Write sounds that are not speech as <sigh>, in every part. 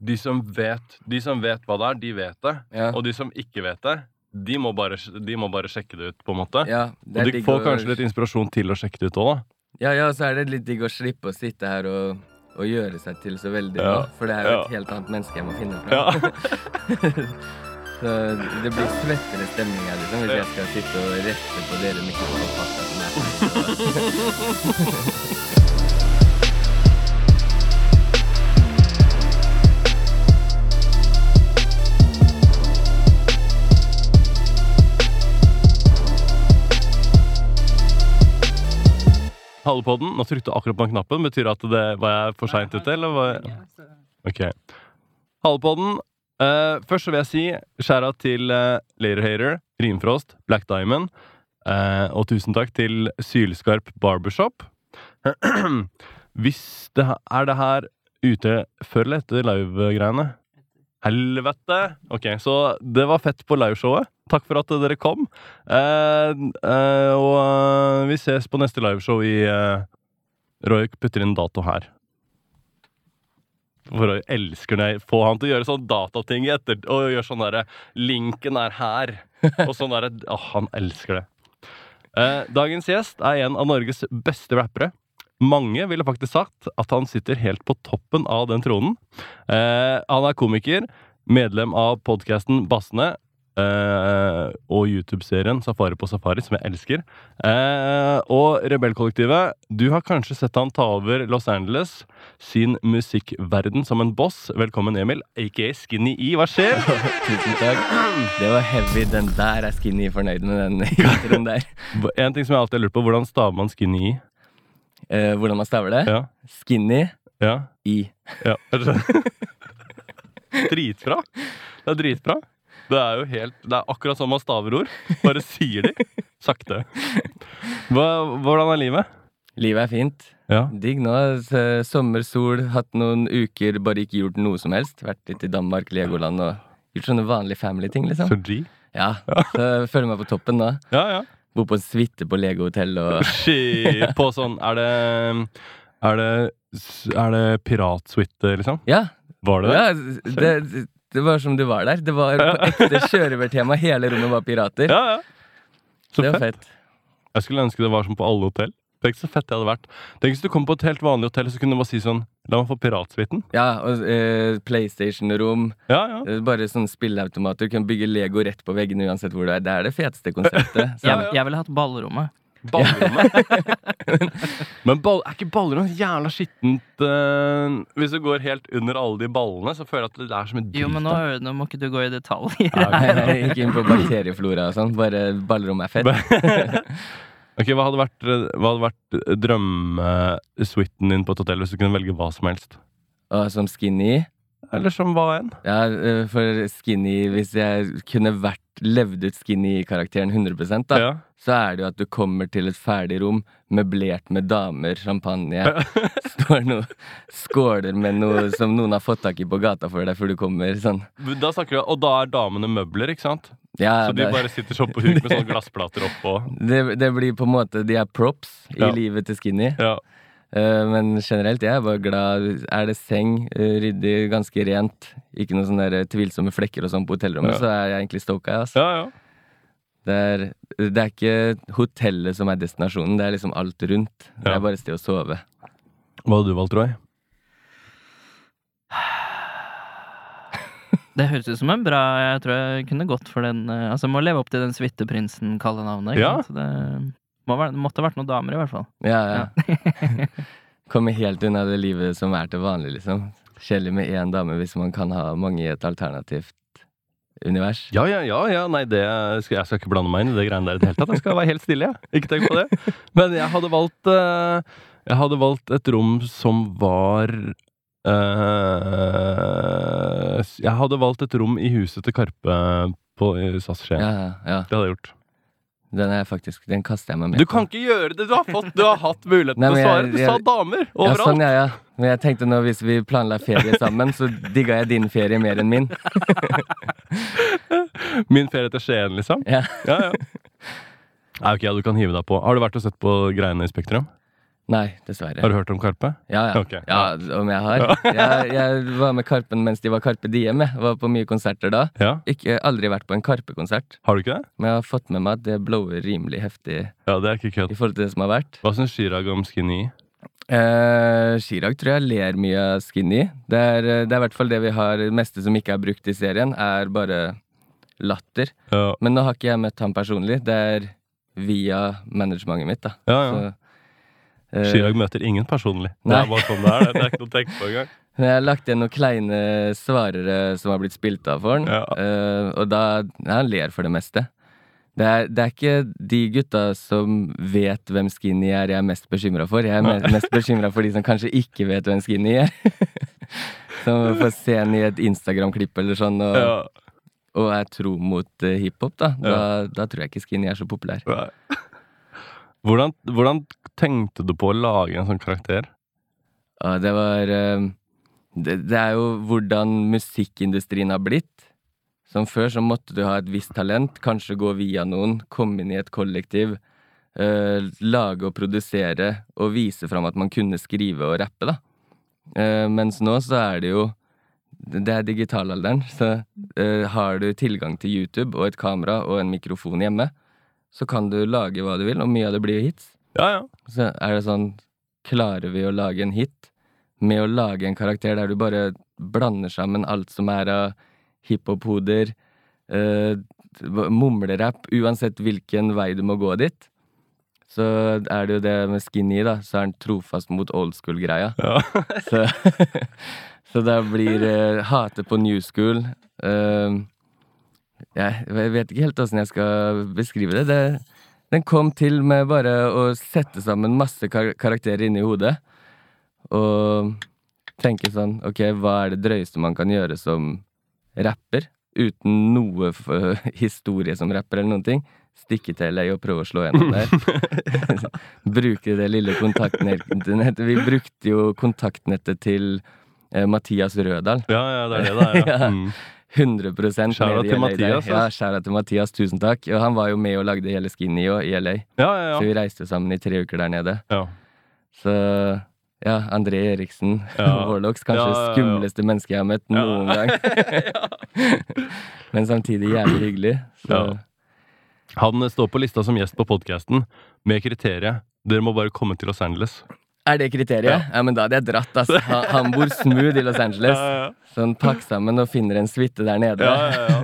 de som vet De som vet hva det er, de vet det. Ja. Og de som ikke vet det, de må bare, de må bare sjekke det ut, på en måte. Ja, og de får å- kanskje litt inspirasjon til å sjekke det ut òg, da. Ja, ja, så er det litt digg å slippe å sitte her og, og gjøre seg til så veldig Ja. bra. For det er jo Ja. et helt annet menneske jeg må finne fram. Ja. <laughs> så det blir svettere stemning her, liksom, hvis jeg skal sitte og rette på dere mikrofonfakta <laughs> Hallepodden, nå trykte du akkurat på den knappen. Betyr det at det var jeg for seint ute, eller? Var jeg... Ok. Hallepodden. Uh, først så vil jeg si skjæra til uh, Laterhater, Rimfrost, Black Diamond. Uh, og tusen takk til Sylskarp Barbershop. <clears throat> Hvis det er det her ute før eller etter live-greiene? Helvete! Ok, så det var fett på liveshowet. Takk for at dere kom. Eh, eh, og eh, vi ses på neste liveshow i eh, Royk putter inn dato her. For Roy elsker når jeg får han til å gjøre sånn datating etter og gjøre sånn derre Linken er her. Og sånn derre Åh, han elsker det. Eh, dagens gjest er en av Norges beste rappere. Mange ville faktisk sagt at han sitter helt på toppen av den tronen. Eh, han er komiker, medlem av podkasten Bassene eh, og YouTube-serien Safari på safari, som jeg elsker. Uh, og Rebellkollektivet, du har kanskje sett han ta over Los Angeles sin musikkverden som en boss. Velkommen, Emil, aka Skinny E. Hva skjer? <laughs> Tusen takk. Det var heavy. Den der er Skinny fornøyd med den <laughs> introen der. <laughs> En ting som jeg alltid har lurt på, hvordan staver man Skinny E? Uh, hvordan man staver det? Ja. Skinny Ja. E. ja. Dritbra. Det er dritbra. Det er jo helt Det er akkurat som man staver ord. Bare sier de. Sakte. Hva, hvordan er livet? Livet er fint. Ja. Digg nå. sommersol Sommer, sol, hatt noen uker, bare ikke gjort noe som helst. Vært litt i Danmark, Legoland og gjort sånne vanlige family-ting, liksom. Så G. Ja, så jeg føler meg på toppen nå. Ja, ja. Bor på en suite på Lego-hotell og Shit. På sånn Er det Er det, er det piratsuite, liksom? Ja, Var det det? ja det, det var som du var der. Det var på ekte sjørøvertema. Hele rommet var pirater. Ja, ja. Så det var fett. fett. Jeg skulle ønske det var som på alle hotell. Tenk så fett det hadde vært. Tenk hvis du kom på et helt vanlig hotell, så kunne du bare si sånn La meg få piratsuiten. Ja, og eh, PlayStation-rom. Ja, ja. eh, Bare sånn spilleautomater. Du kan bygge Lego rett på veggene uansett hvor du er. Det er det feteste konseptet. <laughs> Jeg, jeg ville hatt ballrommet. Ballrommet. <laughs> Men ball, er ikke ballrommet jævla skittent uh, Hvis du går helt under alle de ballene, så føler jeg at det er som en drit. Jo, men nå, nå må ikke du gå i detaljer. Nei, nei, ikke inn på bakterieflora og sånn. Bare ballrommet er fett. <laughs> Ok, Hva hadde vært, eh, hva hadde vært drømmesuiten din på et hotell hvis du kunne velge hva som helst? Og som skinny Eller som hva enn? Ja, eh, for skinny Hvis jeg kunne vært levd ut skinny-karakteren 100 da, Ja. så er det jo at du kommer til et ferdig rom møblert med damer, champagne <laughs> Står noe skåler med noe som noen har fått tak i på gata for deg før du kommer. Sånn. Da snakker du, Og da er damene møbler, ikke sant? Ja, Så de det, bare sitter sånn på huk med sånne glassplater oppå. <laughs> det, det blir på en måte De er props i Ja. livet til skinny. Ja. Eh, men generelt, jeg er bare glad. Er det seng, eh, ryddig, ganske rent, ikke noen sånne tvilsomme flekker og sånn på hotellrommet, Ja. så er jeg egentlig stoka. Altså. ja, ja. Det, er, det er ikke hotellet som er destinasjonen, det er liksom alt rundt. Det er bare et sted å sove. Hva hadde du valgt, Roy? <sighs> Det høres ut som en bra Jeg tror jeg kunne gått for den Altså, Altså, må leve opp til den suiteprinsen-kalle navnet. Ja. Så Det, må være, det måtte vært noen damer, i hvert fall. Ja, ja. <laughs> Komme helt unna det livet som er til vanlig, liksom. Kjedelig med én dame hvis man kan ha mange i et alternativt univers. Ja, ja, ja, ja. Nei, det skal, jeg skal ikke blande meg inn i det greiene der i det hele tatt. Jeg skal være helt stille, jeg. Ikke tenk på det. Men jeg hadde valgt eh, Jeg hadde valgt et rom som var eh, Jeg hadde valgt et rom i huset til Karpe på SAS Skien. Ja, ja, ja. Det hadde jeg gjort. Den er faktisk Den kaster jeg meg med Du kan ikke gjøre det! Du har, fått, du har hatt muligheten til å svare. Du jeg- sa damer Ja, sånn, ja, ja. Men jeg tenkte nå hvis vi planla ferie sammen, så digga jeg din ferie mer enn min. <laughs> Min ferie til Skien, liksom. Ja. Ja, ja. Nei, ok, ja, du kan hive deg på. Har du vært og sett på greiene i Spektrum? Nei, dessverre. Har du hørt om Karpe? Ja, ja. Ok, ja om jeg har. <laughs> Jeg, jeg var med Karpen mens de var Karpe Diem. Jeg var på mye konserter da. Ja. Ikke aldri vært på en Karpe-konsert, Har du ikke det? men jeg har fått med meg at det blower rimelig heftig Ja, det er ikke i forhold til det som har vært. Hva syns Chirag om Skinny? Eh, Chirag tror jeg ler mye av Skinny. Det er, det er i hvert fall det vi har. Det meste som ikke er brukt i serien, er bare latter. Ja, Men nå har ikke jeg møtt ham personlig. Det er via managementet mitt, da. ja. ja. Så, Chirag møter ingen personlig. Det er bare sånn det er. Det er ikke noe å tenke på engang. <laughs> Men jeg har lagt igjen noen kleine svarere som har blitt spilt av for han. Ja. Uh, og da Han ler for det meste. Det er, det er ikke de gutta som vet hvem Skinny er, jeg er mest bekymra for. Jeg er me mest bekymra for de som kanskje ikke vet hvem Skinny er. <laughs> som får se henne i et Instagram-klipp eller sånn, og, Ja. og er tro mot eh, hiphop. Da. Da, Ja. da tror jeg ikke Skinny er så populær. Nei. Hvordan, hvordan tenkte du på å lage en sånn karakter? Ja, det var eh, det, det er jo hvordan musikkindustrien har blitt. Som før så måtte du ha et visst talent, kanskje gå via noen, komme inn i et kollektiv, eh, lage og produsere og vise fram at man kunne skrive og rappe, da. Uh, mens nå så er det jo Det er digitalalderen, så uh, har du tilgang til YouTube og et kamera og en mikrofon hjemme, så kan du lage hva du vil, og mye av det blir hits. Ja, ja. Så er det sånn Klarer vi å lage en hit med å lage en karakter der du bare blander sammen alt som er av hiphop-hoder, eh, mumlerapp, uansett hvilken vei du må gå dit? Så er det jo det med Skinny, da. Så er han trofast mot old school-greia. ja. Så, <laughs> så da blir uh, hate på new school eh, Jeg vet ikke helt åssen jeg skal beskrive det. det. Den kom til med bare å sette sammen masse kar karakterer inni hodet. Og tenke sånn Ok, hva er det drøyeste man kan gjøre som rapper? Uten noe <laughs> historie som rapper eller noen ting. Stikke til LA og prøve å slå gjennom der. <laughs> Bruke det lille kontaktnettet. Vi brukte jo kontaktnettet til eh, Mathias Rødahl. ja, ja, det er det det er. Ja. <laughs> Ja. Mm. 100 Shout out nede til Mathias, der. Ja, ass. til Mathias, tusen takk. Og han var jo med og lagde hele Skinny òg, i LA. ja, ja, Så vi reiste sammen i tre uker der nede. ja. Så ja, André Eriksen. Warlocks, <laughs> kanskje skumleste menneske jeg har møtt noen gang. <laughs> <laughs> Men samtidig jævlig hyggelig. Han står på lista som gjest på podkasten med kriteriet dere må bare komme til Los Angeles. Er det kriteriet? Ja. men da hadde jeg dratt, Altså. <laughs> Han, han bor smooth i Los Angeles. ja, Så han pakker sammen og finner en suite der nede. ja, ja, ja.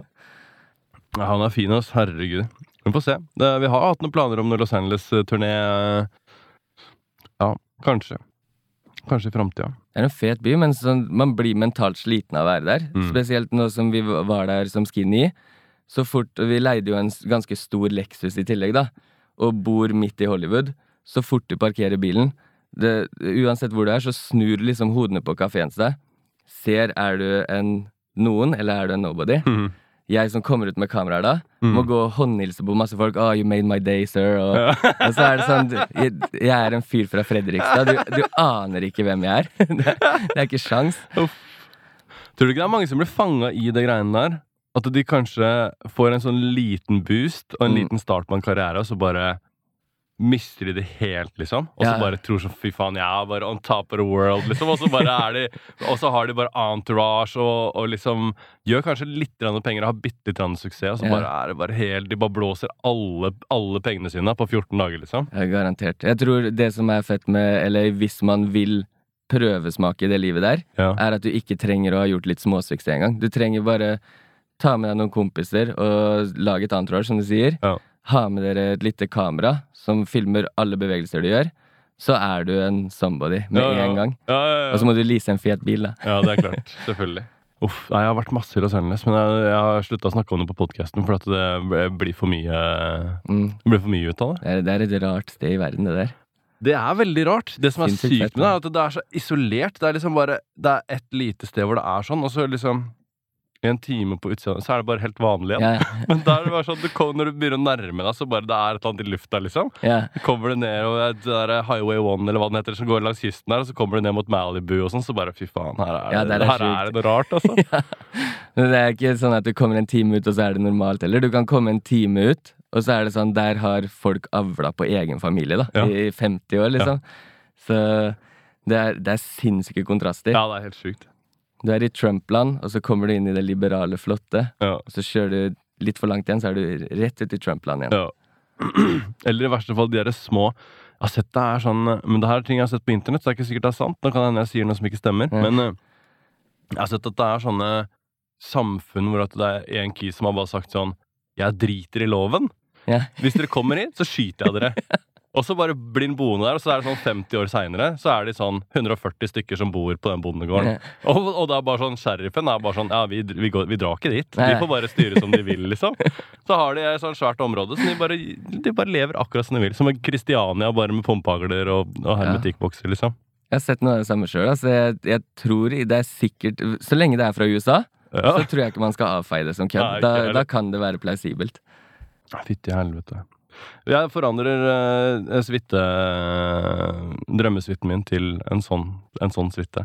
ja han er fin, ass. Herregud. Vi får se. Det, vi har hatt noen planer om noen Los Angeles-turné. Ja, kanskje. Kanskje i framtida. Det er en fet by, men sånn, man blir mentalt sliten av å være der. Mm. Spesielt nå som vi var der som skinny. Så fort, Vi leide jo en ganske stor Lexus i tillegg, da. Og bor midt i Hollywood. Så fort du parkerer bilen det, Uansett hvor du er, så snur liksom hodene på kafeen seg. Ser er du en noen, eller er du en nobody? Mm. Jeg som kommer ut med kameraer da, Mm. må gå og håndhilse på masse folk. Oh, you made my day, sir. Og, og så er det sånn jeg, jeg er en fyr fra Fredrikstad. Du, du aner ikke hvem jeg er. <laughs> Det, det er ikke sjans. Tror du ikke det er mange som blir fanga i det greiene der? At de kanskje får en sånn liten boost og en Mm. liten start på en karriere, og så bare mister de det helt, liksom. Og så Ja. bare tror sånn fy faen, jeg er bare on top of the world, liksom. Og så bare er de Og så har de bare entourage og, og liksom gjør kanskje litt penger og har bitte litt suksess, og så Ja. bare er det bare helt De bare blåser alle, alle pengene sine på 14 dager, liksom. Ja, garantert. Jeg tror det som er fett med Eller hvis man vil prøvesmake i det livet der, Ja. er at du ikke trenger å ha gjort litt småsuksess engang. Du trenger bare ta med deg noen kompiser og lage et entourage, som du sier. Ja. Ha med dere et lite kamera som filmer alle bevegelser du gjør. Så er du en somebody med Ja, ja. en gang. Ja, ja, Og så må du lease en fet bil, da. Ja, det er klart. Selvfølgelig. <laughs> Uff, nei, Jeg har vært masse i Los Angeles, men jeg, jeg har slutta å snakke om det på podkasten, for at det blir for mye Mm. Det blir for mye ut av det. Det, er, det er et rart sted i verden, det der. Det er veldig rart. Det som er Sinnssykt sykt med det, er at det er så isolert. Det er liksom bare Det er ett lite sted hvor det er sånn, og så liksom i en time på utsida, så er det bare helt vanlig igjen. Ja, <laughs> Men da er det bare sånn, du kommer, når du begynner å nærme deg, så bare det er et eller annet i lufta, liksom. ja. Så kommer du ned og det der Highway 1, eller hva den heter, som går langs kysten der, og så kommer du ned mot Malibu og sånn, så bare fy faen, her er, Ja, det, er her er det noe rart, altså. <laughs> Det er ikke sånn at du kommer en time ut, og så er det normalt heller. Du kan komme en time ut, og så er det sånn Der har folk avla på egen familie, da. I 50 år, liksom. Så det er, det er sinnssyke kontraster. Ja, det er helt sjukt. Du er i Trump-land, og så kommer du inn i det liberale, flotte. Ja. Og så kjører du litt for langt igjen, så er du rett ut i Trump-land igjen. Ja. <clears throat> Eller i verste fall de der små Jeg har sett det her sånn Men det her er ting jeg har sett på internett, så det er ikke sikkert det er sant. Nå kan det hende jeg sier noe som ikke stemmer. Ja. Men eh, jeg har sett at det er sånne samfunn hvor det er en kis som har bare sagt sånn Jeg driter i loven. Ja. Hvis dere kommer hit, så skyter jeg dere. <laughs> Og så bare blir han boende der, og så er det sånn 50 år seinere, så er de sånn 140 stykker som bor på den bondegården. Og, og er bare sånn, sheriffen er bare sånn Ja, vi, vi, går, vi drar ikke dit. De får bare styre som de vil, liksom. <laughs> Så har de et sånt svært område så de bare, de bare lever akkurat som de vil. Som en Kristiania, bare med pumpehagler og, og hermetikkbokser, liksom. Jeg har sett noe av det samme sjøl. Altså, jeg, jeg tror det er sikkert Så lenge det er fra USA, Ja. så tror jeg ikke man skal avfeie det som kødd. Da, da kan det være plausibelt. Fytti helvete. Jeg forandrer uh, suite drømmesuiten min til en sånn, en sånn suite.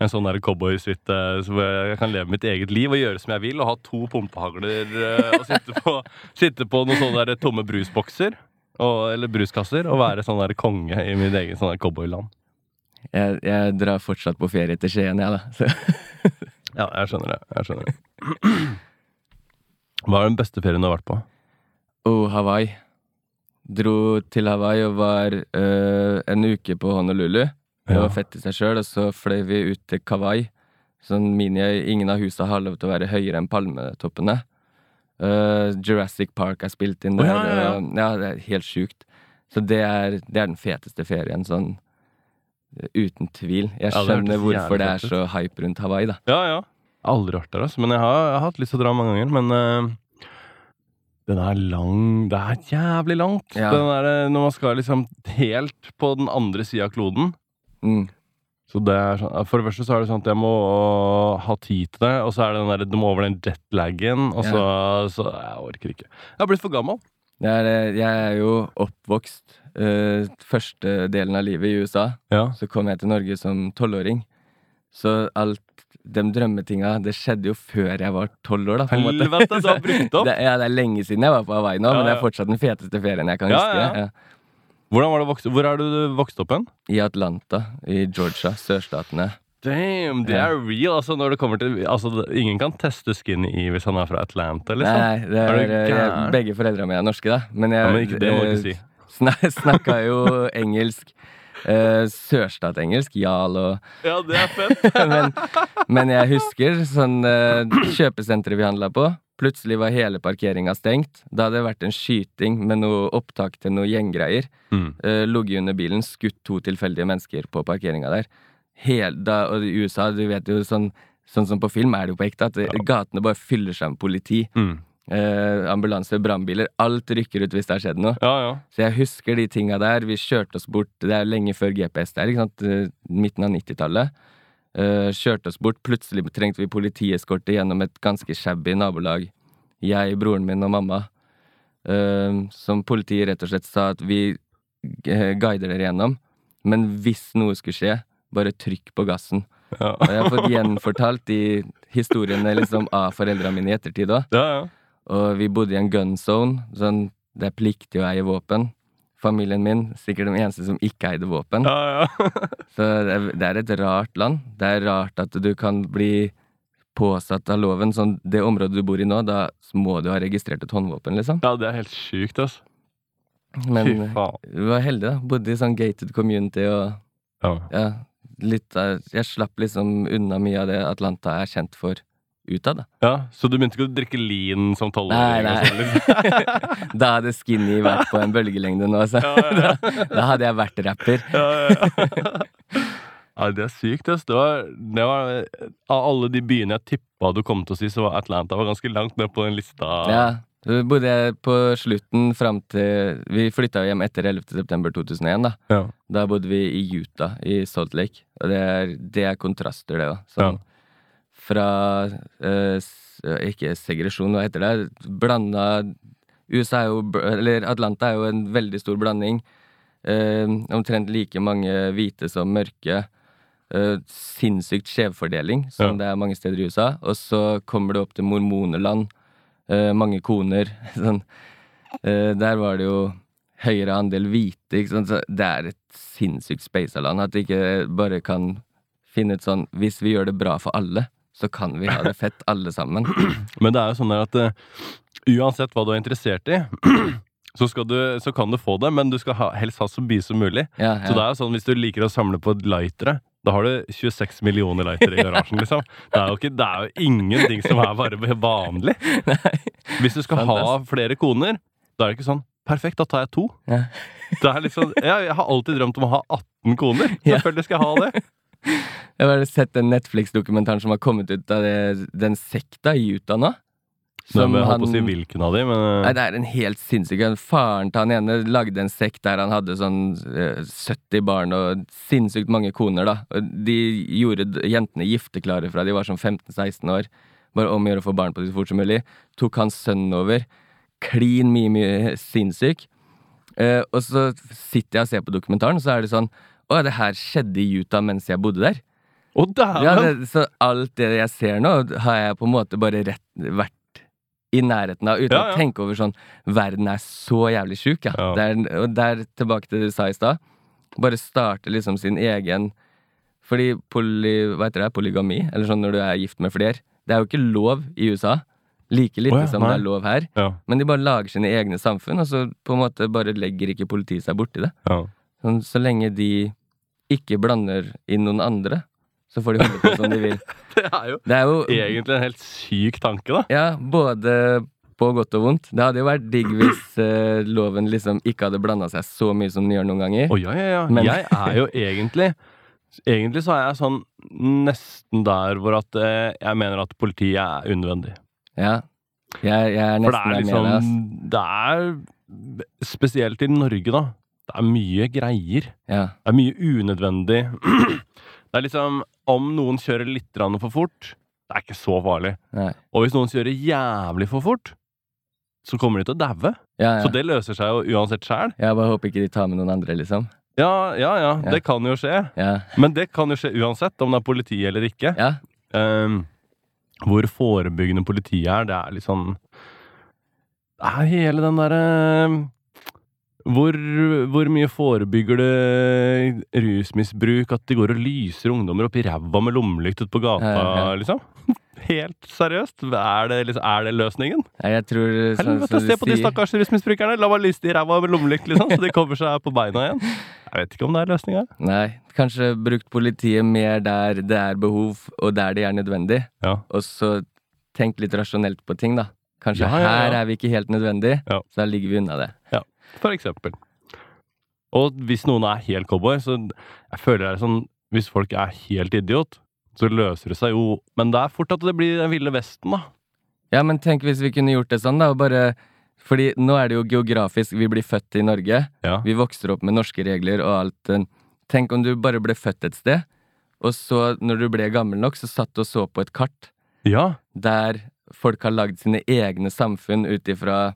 En sånn cowboysuite hvor jeg kan leve mitt eget liv og gjøre som jeg vil. Og ha to pumpehagler eh, og sitte på, <laughs> sitte på noen sånne der tomme brusbokser. Og, eller bruskasser. Og være sånn der konge i mitt eget sånn cowboyland. Jeg, jeg drar fortsatt på ferie til Skien, jeg, da. <laughs> Ja, jeg skjønner det. Jeg skjønner det. Hva er den beste ferien du har vært på? Oh, Hawaii. Dro til Hawaii og var øh, en uke på Honolulu. Det var fett i seg sjøl. Og så fløy vi ut til Kauai. Sånn mini Ingen av husa har lov til å være høyere enn palmetoppene. Uh, Jurassic Park er spilt inn der. der. ja, ja, ja. og- ja, det er helt sjukt. Så det er, det er den feteste ferien, sånn uten tvil. Jeg det skjønner hørtes hvorfor det er så hype rundt Hawaii, da. Ja, ja. Aldri vært der, altså. Men jeg har, jeg har hatt lyst til å dra mange ganger. Men eh, den er lang Det er jævlig langt. Ja. Den der, eh, når man skal liksom helt på den andre sida av kloden. Mm. Så det er sånn, For det første så er det sånn at jeg må øh, ha tid til det. Og så er det den der, du må over den jetlagen. Og så, så Jeg orker ikke. Jeg har blitt for gammel. Det er, eh, jeg er jo oppvokst uh, første delen av livet i USA. Ja. Så kom jeg til Norge som tolvåring. Så alt de drømmetinga, det skjedde jo før jeg var tolv år, da. Helvete, du har brukt opp! <laughs> Det, ja, det er lenge siden jeg var på Hawaii nå, Ja, men det er fortsatt den feteste ferien jeg kan Ja, huske. ja. Ja. Det vokst, hvor er du vokst opp hen? I Atlanta, i Georgia, sørstatene. Damn, det er real. Altså, når det kommer til altså, Ingen kan teste skinny i hvis han er fra Atlanta, liksom. Nei, det Er er, du eh, jeg, begge foreldrene mine er norske, da. Men jeg Ja, men ikke, det må du ikke si. <laughs> snak, snakka jo engelsk. Uh, Sørstatsengelsk, jal og Ja, det er fett. <laughs> men, men jeg husker sånn uh, kjøpesenteret vi handla på. Plutselig var hele parkeringa stengt. Da hadde det vært en skyting med noe opptak til noe gjenggreier. Mm. Uh, Ligget under bilen, skutt to tilfeldige mennesker på parkeringa der. Hel, da, og i USA, du vet jo sånn, sånn som på film er det jo på ekte, at ja. gatene bare fyller seg med politi. Mm. Uh, ambulanse, brannbiler. Alt rykker ut hvis det har skjedd noe. Ja, ja. Så jeg husker de tinga der. Vi kjørte oss bort Det er lenge før GPS der, ikke sant? Eh, Midten av 90-tallet. Eh, kjørte oss bort. Plutselig trengte vi politieskorte gjennom et ganske shabby nabolag. Jeg, broren min og mamma. Eh, som politiet rett og slett sa at vi eh, guider dere gjennom. Men hvis noe skulle skje, bare trykk på gassen. Ja, Og jeg har fått gjenfortalt de historiene liksom, av foreldrene mine i ettertid òg. ja. ja. Og vi bodde i en gun zone. Sånn, det er pliktig å eie våpen. Familien min sikkert de eneste som ikke eide våpen. ja, ja. <laughs> Så det er, det er et rart land. Det er rart at du kan bli påsatt av loven. Sånn, det området du bor i nå, da må du ha registrert et håndvåpen, liksom. ja, det er helt sjukt, altså. Men vi var heldige, da. Bodde i sånn gated community og Ja. ja, litt Jeg slapp liksom unna mye av det Atlanta er kjent for utad, det. ja, Så du begynte ikke å drikke lean som tolvåring? nei. nei. sånn, liksom? <laughs> Da hadde skinny vært på en bølgelengde nå, altså. <laughs> Ja, ja, <laughs> da, hadde jeg vært rapper. ja, ja. ja, det er sykt, ass. Det var, det var Av alle de byene jeg tippa du kom til å si, så var Atlanta var ganske langt ned på den lista. Ja, så bodde jeg på slutten fram til Vi flytta hjem etter 11. september 2001, da. Ja. Da bodde vi i Utah, i Salt Lake. Og det er, det er kontraster, det òg. Sånn. Fra eh, Ikke segresjon, hva heter det? Blanda USA er jo Eller Atlanta er jo en veldig stor blanding. Eh, omtrent like mange hvite som mørke. Eh, sinnssykt skjevfordeling, som Ja. det er mange steder i USA. Og så kommer det opp til mormonerland. Eh, mange koner. <laughs> Sånn. Eh, der var det jo høyere andel hvite. Ikke sant? Så det er et sinnssykt speisa land. At de ikke bare kan finne ut sånn Hvis vi gjør det bra for alle, så kan vi ha det fett alle sammen. <clears throat> Men det er jo sånn at uh, uansett hva du er interessert i, <clears throat> så, du, så kan du få det, men du skal ha, helst ha så mye som mulig. Ja, Så det er jo sånn hvis du liker å samle på lightere, da har du 26 millioner lightere i garasjen, liksom. Det er jo, ikke, det er jo ingenting som er bare vanlig. <laughs> Hvis du skal ha flere koner, da er det ikke sånn Perfekt, da tar jeg to. Ja. Det er liksom, jeg, jeg har alltid drømt om å ha 18 koner. <laughs> Selvfølgelig skal jeg ha det. Jeg har bare sett den Netflix-dokumentaren som har kommet ut av det, den sekta i Utah nå. Som jeg holdt på å si hvilken av de, men eh, Nei, det er en helt sinnssyk en. Faren til han ene lagde en sekt der han hadde sånn eh, 70 barn og sinnssykt mange koner, da. Og de gjorde jentene gifteklare fra de var sånn 15-16 år. Bare om å gjøre å få barn på det så fort som mulig. Tok hans sønn over. Klin mye, mye sinnssyk. Eh, og så sitter jeg og ser på dokumentaren, og så er det sånn Å, det her skjedde i Utah mens jeg bodde der. Å, dæven! Ja, det, så alt det jeg ser nå, har jeg på en måte bare rett, vært i nærheten av, uten Ja, ja. å tenke over sånn Verden er så jævlig sjuk, ja. Ja. Det er, og der, tilbake til det du sa i stad, bare starte liksom sin egen Fordi poly, hva heter det, polygami, eller sånn når du er gift med flere, det er jo ikke lov i USA. Like lite oh, som det er lov her. Men de bare lager sine egne samfunn, og så på en måte bare legger ikke politiet seg borti det. ja. Sånn, så lenge de ikke blander inn noen andre, så får de holde på som de vil. <laughs> Det er jo Det er jo egentlig en helt syk tanke, da. Ja, både på godt og vondt. Det hadde jo vært digg hvis uh, loven liksom ikke hadde blanda seg så mye som den gjør noen ganger. Oh, ja, ja, ja. Men- Jeg er jo egentlig Egentlig så er jeg sånn nesten der hvor at uh, jeg mener at politiet er unødvendig. Ja. Jeg, jeg er For det nesten er der liksom med deg, ass. Det er Spesielt i Norge, da. Det er mye greier. Ja. Det er mye unødvendig. <clears throat> Det er liksom Om noen kjører litt for fort, det er ikke så farlig. Nei. Og hvis noen kjører jævlig for fort, så kommer de til å daue. Ja, ja. Så det løser seg jo uansett sjæl. Jeg bare håper ikke de tar med noen andre, liksom. Ja, ja, ja, det kan jo skje. Ja. Men det kan jo skje uansett, om det er politi eller ikke. ja. Ehm, hvor forebyggende politiet er, det er litt sånn Det er hele den derre hvor, hvor mye forebygger det rusmisbruk at de går og lyser ungdommer opp i ræva med lommelykt ute på gata, Ja, ja, ja. liksom? <laughs> Helt seriøst? Er det, liksom, er det løsningen? Nei, jeg tror sånn Helvete, se på de stakkars rusmisbrukerne! La meg lyse i ræva med lommelykt, liksom, så de <laughs> kommer seg på beina igjen. Jeg vet ikke om det er løsninga. Nei, kanskje brukt politiet mer der det er behov, og der det er nødvendig. Ja. Og så tenk litt rasjonelt på ting, da. Kanskje Ja, ja, ja. her er vi ikke helt nødvendig, Ja. så da ligger vi unna det. For eksempel. Og hvis noen er helt cowboy, så jeg føler det er sånn Hvis folk er helt idiot, så løser det seg jo Men det er fort at det blir den ville vesten, da. Ja, men tenk hvis vi kunne gjort det sånn, da, og bare Fordi nå er det jo geografisk, vi blir født i Norge. Ja. Vi vokser opp med norske regler og alt. Tenk om du bare ble født et sted, og så, når du ble gammel nok, så satt du og så på et kart Ja. der folk har lagd sine egne samfunn ut ifra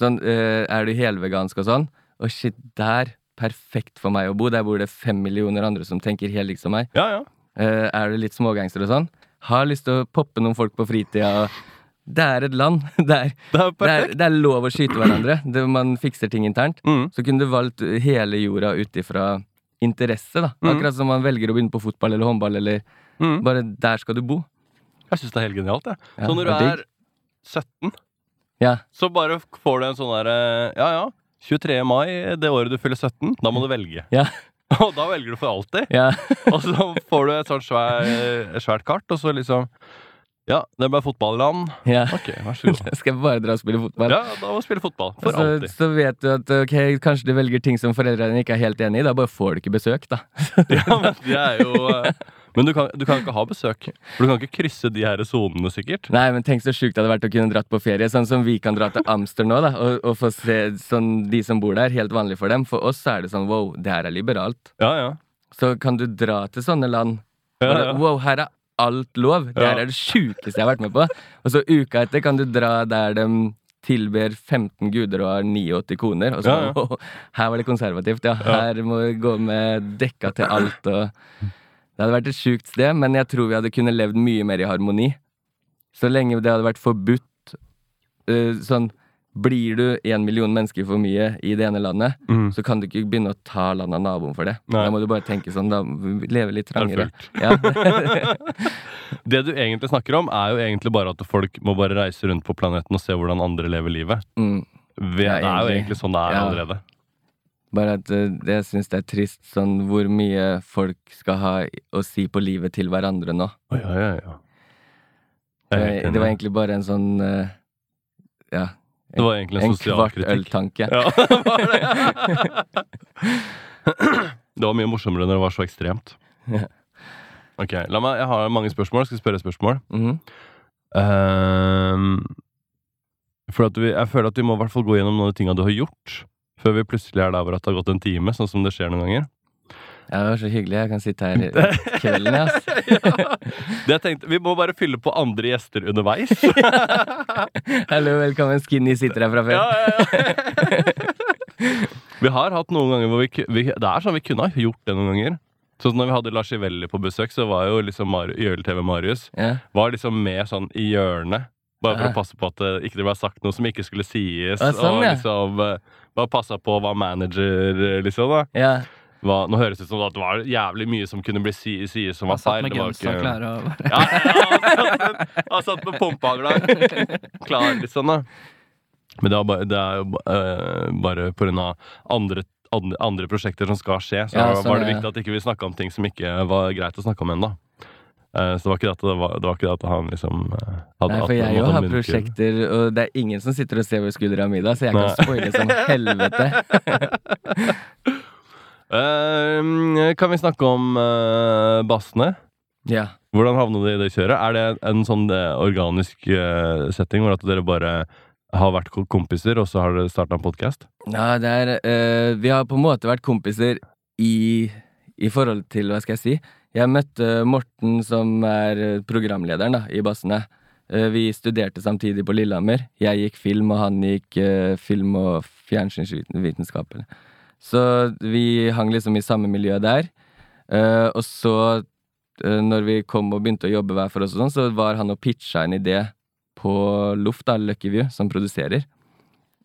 Sånn, eh, er du helvegansk og sånn? Og shit, der perfekt for meg å bo. Der bor det fem millioner andre som tenker helt likt som meg. Ja, ja. Eh, er du litt smågangster og sånn? Har lyst til å poppe noen folk på fritida. og Det er et land. <laughs> Det er, Det er det er, det er lov å skyte hverandre. Man fikser ting internt. Mm. Så kunne du valgt hele jorda ut ifra interesse, da. Mm. Akkurat som man velger å begynne på fotball eller håndball, eller Mm. bare der skal du bo. Jeg syns det er helt genialt. Ja, så når du er 17, Ja. så bare får du en sånn derre Ja, ja. 23. mai, det året du fyller 17, da må du velge. Ja. <laughs> Og da velger du for alltid. Ja. <laughs> Og så får du et sånt svær, svært kart, og så liksom Ja, det ble fotballand. ja. Ok, vær så god. <laughs> Skal jeg bare dra og spille fotball? Ja, da må spille fotball. For så, alltid. så vet du at ok, kanskje du velger ting som foreldrene ikke er helt enig i. Da bare får du ikke besøk, da. Ja, men det er jo eh, Men du kan, du kan ikke ha besøk. For du kan ikke krysse de her sonene, sikkert. Nei, men tenk så sjukt det hadde vært å kunne dratt på ferie. Sånn som vi kan dra til Amster nå, da. Og, og få se sånn de som bor der. Helt vanlig for dem. For oss er det sånn wow, det her er liberalt. Ja, ja. Så kan du dra til sånne land. ja, ja. ja. Wow, her er alt lov. Det her er det sjukeste jeg har vært med på. Og så uka etter kan du dra der de tilber 15 guder og har 89 koner. Og så Ja, ja. her var det konservativt, ja. Her må vi gå med dekka til alt og Det hadde vært et sjukt sted, men jeg tror vi hadde kunnet levd mye mer i harmoni. Så lenge det hadde vært forbudt uh, sånn blir du en million mennesker for mye i det ene landet, Mm. så kan du ikke begynne å ta landet av naboen for det. Nei. Da må du bare tenke sånn, da leve litt er trangere. Ja. <laughs> Det du egentlig snakker om, er jo egentlig bare at folk må bare reise rundt på planeten og se hvordan andre lever livet. mm. Det er jo egentlig sånn det er Ja. allerede. Bare at eh, jeg syns det er trist sånn hvor mye folk skal ha å si på livet til hverandre nå. Oh, ja, ja, ja. Det var, det var egentlig bare en sånn eh, Ja. Det var egentlig en En kvart øltanke. Ja, <laughs> det var det. <clears throat> det var mye morsommere når det var så ekstremt. Ok, la meg, Jeg har mange spørsmål. Skal jeg spørre spørsmål? spørsmål? -hmm. um, for vi, jeg føler at vi må i hvert fall gå gjennom noen av de tinga du har gjort, før vi plutselig er der hvor det har gått en time, sånn som det skjer noen ganger. Ja, det var så hyggelig. Jeg kan sitte her <laughs> i kvelden, ja. Det jeg tenkte, Vi må bare fylle på andre gjester underveis. <laughs> Hallo, velkommen. Skinny sitter her fra før. Ja, ja, ja. vi har hatt noen ganger hvor vi, vi Det er sånn vi kunne ha gjort det noen ganger. Sånn som når vi hadde Lars Ivelli på besøk, så var jo liksom YLTV Marius. Var liksom med sånn i hjørnet. Bare for å passe på at det ikke ble sagt noe som ikke skulle sies. Sånn, og liksom eh, Bare passa på å være manager liksom da ja. hva, Nå høres det ut som at det var jævlig mye som kunne bli si, sies som var Han satt med Det var ikke- klar og <laughs> Ja, ja, han satt med- han satt med pumpehagla. Klar, liksom, da. Men det er, bare, det er jo eh, bare på grunn av andre, andre, andre prosjekter som skal skje, så Ja, så var det ja. viktig at ikke vi snakka om ting som ikke var greit å snakke om ennå. Eh, så det var ikke det at, det var, det var ikke det at han liksom eh, hadde Nei, for jeg jo har prosjekter, og det er ingen som sitter og ser over skuldra mi da, så jeg kan Nei. spoile som helvete. <laughs> Eh, kan vi snakke om uh, bassene? Ja. Hvordan havna de i det kjøret? Er det en sånn eh, organisk setting hvor at dere bare har vært kompiser, og så har dere starta en podkast? Ja, det er Vi har på en måte vært kompiser i, i forhold til Hva skal jeg si? Jeg møtte Morten, som er eh, programlederen da, i Bassene. Eh, vi studerte samtidig på Lillehammer. Jeg gikk film, og han gikk eh, film- og fjernsynsvitenskap. Så vi hang liksom i samme miljø der. Og så, når vi kom og begynte å jobbe hver for oss, og sånn, så var han og pitcha en idé på Luft, da, Lucky View, som produserer.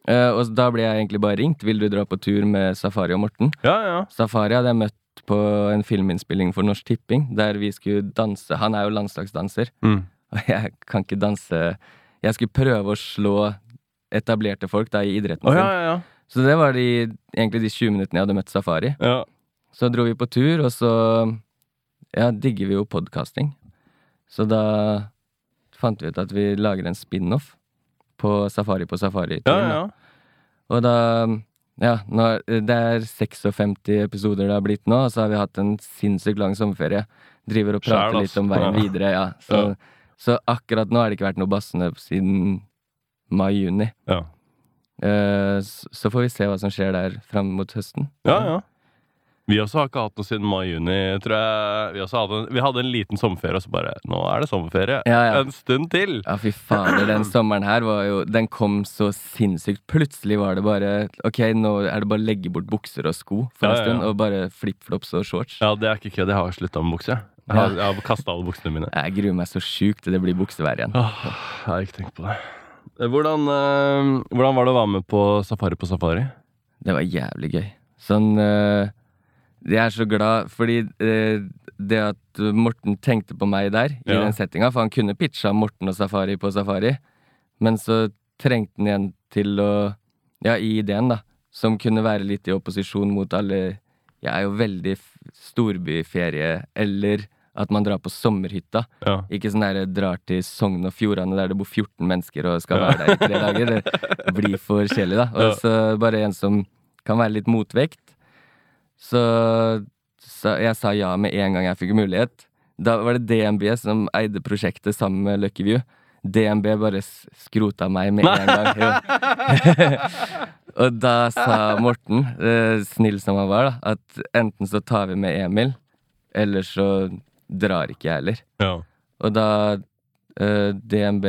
Og da ble jeg egentlig bare ringt. Vil du dra på tur med Safari og Morten? Ja, ja. Safari hadde jeg møtt på en filminnspilling for Norsk Tipping, der vi skulle danse. Han er jo landslagsdanser, Mm. og jeg kan ikke danse Jeg skulle prøve å slå etablerte folk da i idretten oh, ja, ja, ja. Så det var de, egentlig de 20 minuttene jeg hadde møtt Safari. ja. Så dro vi på tur, og så ja, digger vi jo podkasting. Så da fant vi ut at vi lager en spin-off på Safari på Safari-turen. Og da Ja, når, det er 56 episoder det har blitt nå, og så har vi hatt en sinnssykt lang sommerferie. Driver og prater Sjæl, litt om veien videre, ja. Så, så akkurat nå har det ikke vært noe bassende siden mai-juni. ja. Uh, så får vi se hva som skjer der fram mot høsten. ja, ja. Vi også har ikke hatt noe siden mai-juni, tror jeg. Vi, hadde en, vi hadde en liten sommerferie, og så bare Nå er det sommerferie. Ja, ja. En stund til! Ja, fy fader, den sommeren her var jo Den kom så sinnssykt. Plutselig var det bare Ok, nå er det bare å legge bort bukser og sko for Ja, en stund, og bare flipflops og shorts. Ja, det er ikke kødd. Jeg har slutta med bukse. Jeg har, jeg har kasta alle buksene mine. Jeg gruer meg så sjukt til det blir buksevær igjen. Åh, jeg har ikke tenkt på det. Eh, Hvordan, øh, hvordan var det å være med på Safari på Safari? Det var jævlig gøy. Sånn eh, Jeg er så glad fordi eh, det at Morten tenkte på meg der, i Ja. den settinga, for han kunne pitcha Morten og Safari på Safari, men så trengte han igjen til å Ja, i ideen, da. Som kunne være litt i opposisjon mot alle Jeg er jo veldig f- storbyferie, eller at man drar på sommerhytta. Ja. Ikke sånn der drar til Sogn og Fjordane der det bor 14 mennesker og skal være der i tre dager. Det blir for kjedelig, da. Og Ja. så bare en som kan være litt motvekt. Så, så jeg sa ja med en gang jeg fikk mulighet. Da var det DNB som eide prosjektet sammen med Lucky View. DNB bare skrota meg med en gang. <laughs> Og da sa Morten, eh, snill som han var, da, at enten så tar vi med Emil, eller så drar ikke jeg heller. Ja. Og da eh, DNB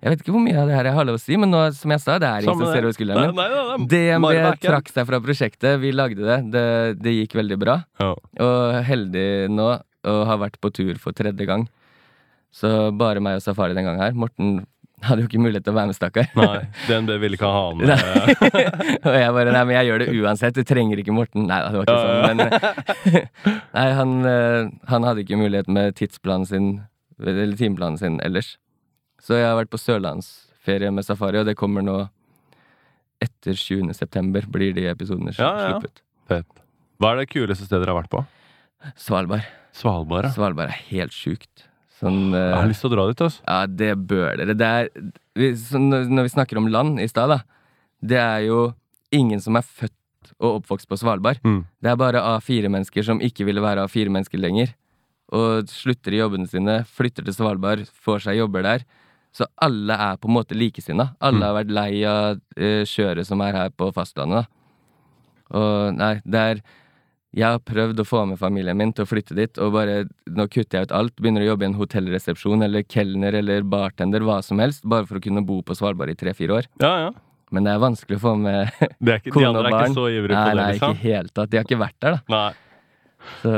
Jeg vet ikke hvor mye av det her jeg har lov å si, men nå, som jeg sa, det er ingen som ser over skulderen min. DNB trakk seg fra prosjektet. Vi lagde det. Det, det gikk veldig bra. Ja. Og heldig nå å ha vært på tur for tredje gang. Så bare meg og Safari den gangen her. Morten hadde jo ikke mulighet til å være med, stakkar. Nei, DNB ville ikke ha han med. <laughs> og jeg bare Nei, men jeg gjør det uansett. Du trenger ikke Morten. Nei, det var ikke sånn, men <laughs> Nei, han, eh, han hadde ikke mulighet med tidsplanen sin, eller timeplanen sin ellers. Så jeg har vært på sørlandsferie med safari, og det kommer nå etter 20. september, blir de episodene Ja, ja. sluppet. Fett. Hva er det kuleste stedet dere har vært på? Svalbard. Svalbard, ja. Svalbard er helt sjukt. Sånn Jeg eh, har lyst til å dra dit, altså. Ja, det bør dere. Det er, vi, når når vi snakker om land i stad, da. Det er jo ingen som er født og oppvokst på Svalbard. Mm. Det er bare A4-mennesker som ikke ville være A4-mennesker lenger. Og slutter i jobbene sine, flytter til Svalbard, får seg jobber der. Så alle er på en måte likesinna. Alle Mm. har vært lei av eh, kjøret som er her på fastlandet. da. Og nei, det er Jeg har prøvd å få med familien min til å flytte dit, og bare nå kutter jeg ut alt. Begynner å jobbe i en hotellresepsjon eller kelner eller bartender, hva som helst, bare for å kunne bo på Svalbard i tre-fire år. Ja, ja. Men det er vanskelig å få med Det er ikke, de andre er ikke så ivrige Nei, på det, nei, liksom? ikke helt tatt. De har ikke vært der, da. Nei. Så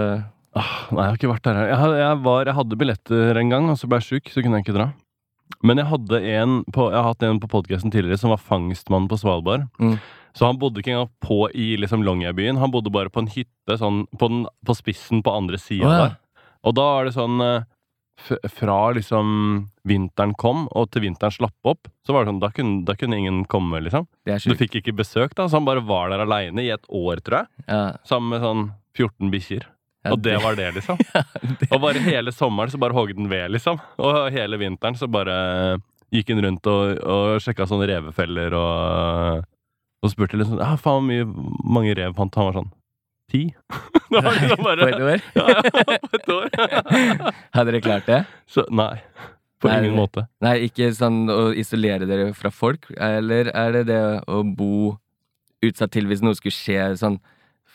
Åh, nei, jeg har ikke vært der. Jeg, jeg, var, jeg hadde billetter en gang, og så ble jeg sjuk, så kunne jeg ikke dra. Men jeg hadde en på, jeg har hatt en på podkasten tidligere som var fangstmann på Svalbard. Mm. Så han bodde ikke engang på i liksom Longyearbyen. Han bodde bare på en hytte sånn, på, den, på spissen på andre sida oh, ja. der. Og da er det sånn eh, Fra liksom vinteren kom, og til vinteren slapp opp, så var det sånn, da kunne, da kunne ingen komme, liksom. Du fikk ikke besøk, da, så han bare var der aleine i et år, tror jeg. Ja, Sammen med sånn 14 bikkjer. Ja, Og det var det, liksom. <laughs> Og bare hele sommeren så bare hogde den ved, liksom. Og hele vinteren så bare gikk den rundt og, og sjekka sånne revefeller og Og spurte liksom Ja, faen, hvor mye mange rev fant? Han var sånn Ti? <laughs> det var liksom På et år? Ja, ja, på et år. <laughs> Hadde dere klart det? Så nei. På Nei, ingen måte. Nei, ikke sånn å isolere dere fra folk, eller er det det å bo utsatt til hvis noe skulle skje, sånn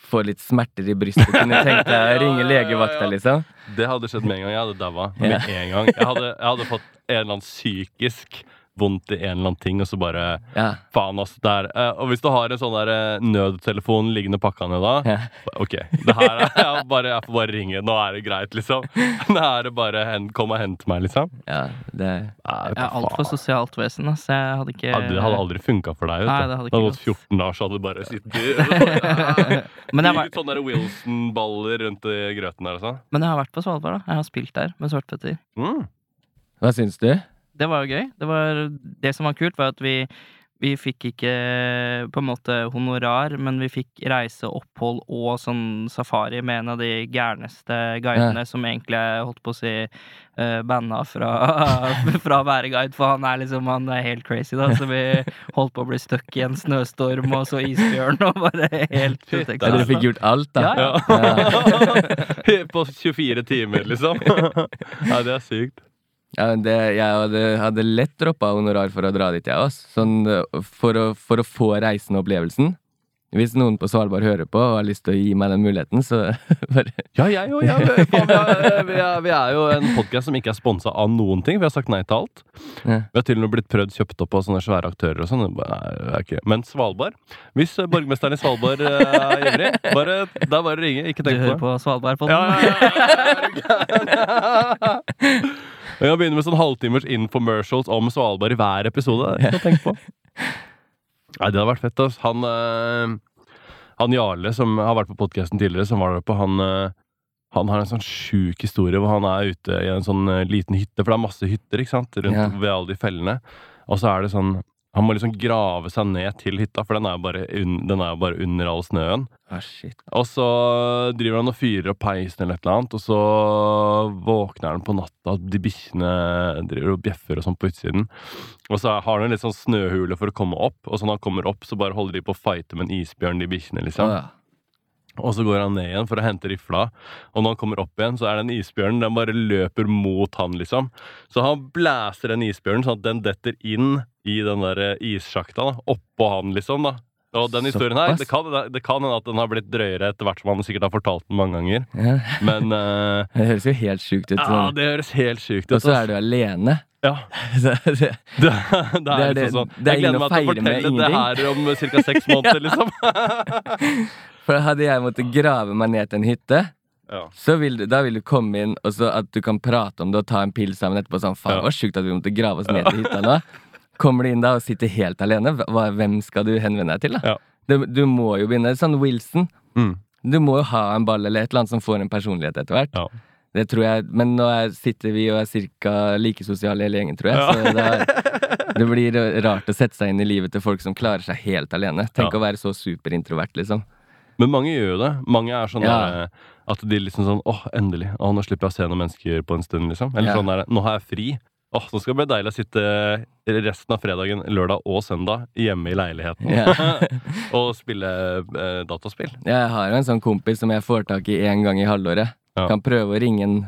få litt smerter i brystet, kunne tenkt deg å <laughs> ringe legevakta, liksom? Det hadde skjedd med en gang. Jeg hadde daua med en gang. Jeg hadde, jeg hadde fått en eller annen psykisk vondt i en eller annen ting, og så bare Ja. Faen, ass. Der. Eh, og hvis du har en sånn der eh, nødtelefon liggende pakka ned da ja. Ok, det her er <laughs> jeg, bare, jeg får bare ringe. Nå er det greit, liksom. <laughs> Nå er det bare hen, Kom og hent meg, liksom. ja det Jeg er altfor sosialt vesen, ass. Jeg hadde ikke Ja, det hadde aldri funka for deg. Vet du. Nei, det hadde det hadde gått gått. 14 dager, så hadde du bare sittet <laughs> Men jeg, var, Sånne Wilson-baller rundt i grøten der sånn. men jeg har vært på Svalbard, da. Jeg har spilt der med Svartpetter. Mm. Hva syns du? Det var jo gøy. Det, var, det som var kult, var at vi, vi fikk ikke på en måte honorar, men vi fikk reise, opphold og sånn safari med en av de gærneste guidene som egentlig holdt på å si, uh, banna fra, <laughs> fra å være guide, for han er liksom Han er helt crazy, da. Så vi holdt på å bli stuck i en snøstorm og så isbjørn og bare helt Fy, utenkt. Dere fikk gjort alt, da. Ja, Ja. <laughs> På 24 timer, liksom. <laughs> Nei, det er sykt. Ja, det, jeg hadde, hadde lett droppa honorar for å dra dit, jeg også. Sånn, eh, for, å, for å få reisen og opplevelsen. Hvis noen på Svalbard hører på og har lyst til å gi meg den muligheten, så <laughs> bare Ja, jeg òg. Ja, vi, vi, er- vi, er- jo en podkast som ikke er sponsa av noen ting. Vi har sagt nei til alt. Ja. Vi har til og med blitt prøvd kjøpt opp av sånne svære aktører og sånn. Det det Men Svalbard Hvis borgmesteren borgermesteren i Svalbard eh, er ivrig, bare, det er bare ringe. Ikke Du tenk på hører på, på Svalbard-podden Ja, den? ja, ja, ja. <laughs> <laughs> Vi kan begynne med sånn halvtimers infomercials om Svalbard i hver episode. Det tenke på. <laughs> Nei, det hadde vært fett. Altså. Han, eh, han Jarle, som har vært på podkasten tidligere, som var der på, han, eh, han har en sånn sjuk historie hvor han er ute i en sånn eh, liten hytte, for det er masse hytter ikke sant, rundt Ja. ved alle de fellene. Og så er det sånn Han må liksom grave seg ned til hytta, for den er jo bare, un, bare under all snøen. ah, shit. Og så driver han og fyrer opp peisen eller et eller annet, og så våkner han på natta, og de bikkjene driver og bjeffer og sånn på utsiden. Og så har han en litt sånn snøhule for å komme opp, og så når han kommer opp, så bare holder de på å fighte med en isbjørn, de bikkjene, liksom. Ah, ja. Og så går han ned igjen for å hente rifla, og når han kommer opp igjen, så er den isbjørnen, den bare løper mot han, liksom. Så han blæser den isbjørnen sånn at den detter inn i den der eh, issjakta, da, oppå han, liksom, da. Og den historien her, det kan, det kan hende at den har blitt drøyere etter hvert som han sikkert har fortalt den mange ganger, Ja. men uh, <laughs> Det høres jo helt sjukt ut. Ja, Sånn. det høres helt sjukt ut. Og så er du alene. Ja, <laughs> det, det, det er er liksom sånn. det Jeg gleder meg til å fortelle det her om ca. seks <laughs> måneder, liksom. for hadde jeg måttet grave meg ned til en hytte Ja. så vil du, da vil du komme inn, og så at du kan prate om det og ta en pils sammen etterpå. Sånn, faen, Ja. var sjukt at vi måtte grave oss ned til hytta nå. Kommer du inn da og sitter helt alene, hvem skal du henvende deg til, da? Ja. Du, du må jo begynne Sånn Wilson. Mm. Du må jo ha en ball eller et eller annet som får en personlighet etter hvert. Ja. Det tror jeg, Men nå er, sitter vi og er ca. like sosiale hele gjengen, tror jeg. Ja. Så det, <laughs> det blir rart å sette seg inn i livet til folk som klarer seg helt alene. Tenk å være så superintrovert, liksom. Men mange gjør jo det. Mange er sånn Ja. der, at de liksom sånn åh, endelig. Åh, nå slipper jeg å se noen mennesker på en stund, liksom. Eller Ja. sånn der, nå har jeg fri. Åh, nå skal det bli deilig å sitte resten av fredagen, lørdag og søndag hjemme i leiligheten yeah. <laughs> og spille eh, dataspill. Jeg har jo en sånn kompis som jeg får tak i én gang i halvåret. Ja. Kan prøve å ringe han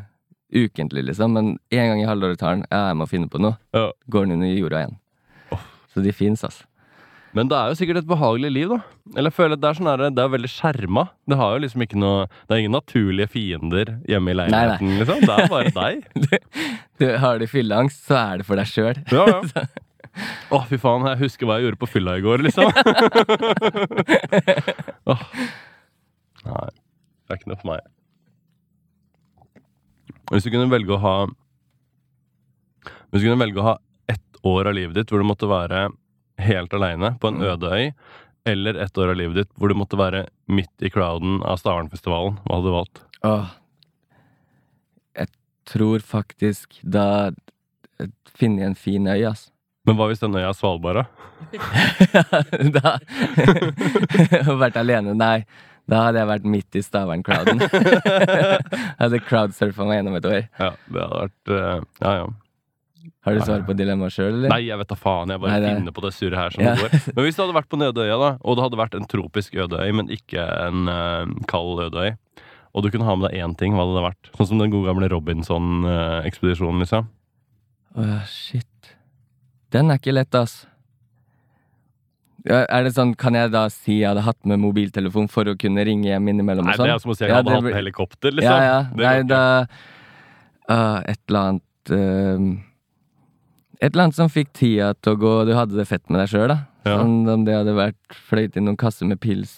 ukentlig, liksom, men én gang i halvåret tar han. Ja, jeg må finne på noe. Ja. Går han under jorda igjen. Oh. Så de fins, altså. Men det er jo sikkert et behagelig liv, da. Eller jeg føler at Det er sånn her, det er veldig skjerma. Det har jo liksom ikke noe Det er ingen naturlige fiender hjemme i Nei, nei. liksom. Det er bare <laughs> deg. Du, har du fylleangst, så er det for deg sjøl. Ja, ja. <laughs> Å, fy faen, jeg husker hva jeg gjorde på fylla i går, liksom. <laughs> oh. Nei, det er ikke noe for meg. Hvis du kunne velge å ha Hvis du kunne velge å ha ett år av livet ditt hvor du måtte være helt aleine på en øde øy, eller ett år av livet ditt hvor du måtte være midt i crowden av Stavernfestivalen, hva hadde du valgt? Åh. Jeg tror faktisk da finner jeg en fin øy, ass. Men hva hvis den øya er Svalbard, da? <laughs> da <laughs> Vært alene? Nei. Da hadde jeg vært midt i Stavern-crowden. <laughs> hadde crowdsurfa meg gjennom et år. Ja, det hadde vært eh, Ja, ja. Har du svar på dilemmaet sjøl, eller? Nei, jeg vet da faen. Jeg bare Nei, det- finner på det surret her som Ja. det går. Men hvis det hadde vært på Nødøya, da, og det hadde vært en tropisk øde øy, men ikke en uh, kald øde øy, og du kunne ha med deg én ting, hva hadde det vært? Sånn som den gode gamle Robinson-ekspedisjonen, liksom. Åh, shit. Den er ikke lett, ass. Er det sånn, Kan jeg da si jeg hadde hatt med mobiltelefon for å kunne ringe hjem innimellom? Nei, sånn? det er som å si jeg Ja, hadde det hatt med helikopter, liksom. Ja, ja. Det Nei, da uh, Et eller annet ehm, Et eller annet som fikk tida til å gå, du hadde det fett med deg sjøl, da. Ja. Sånn om det hadde vært fløyt inn noen kasser med pils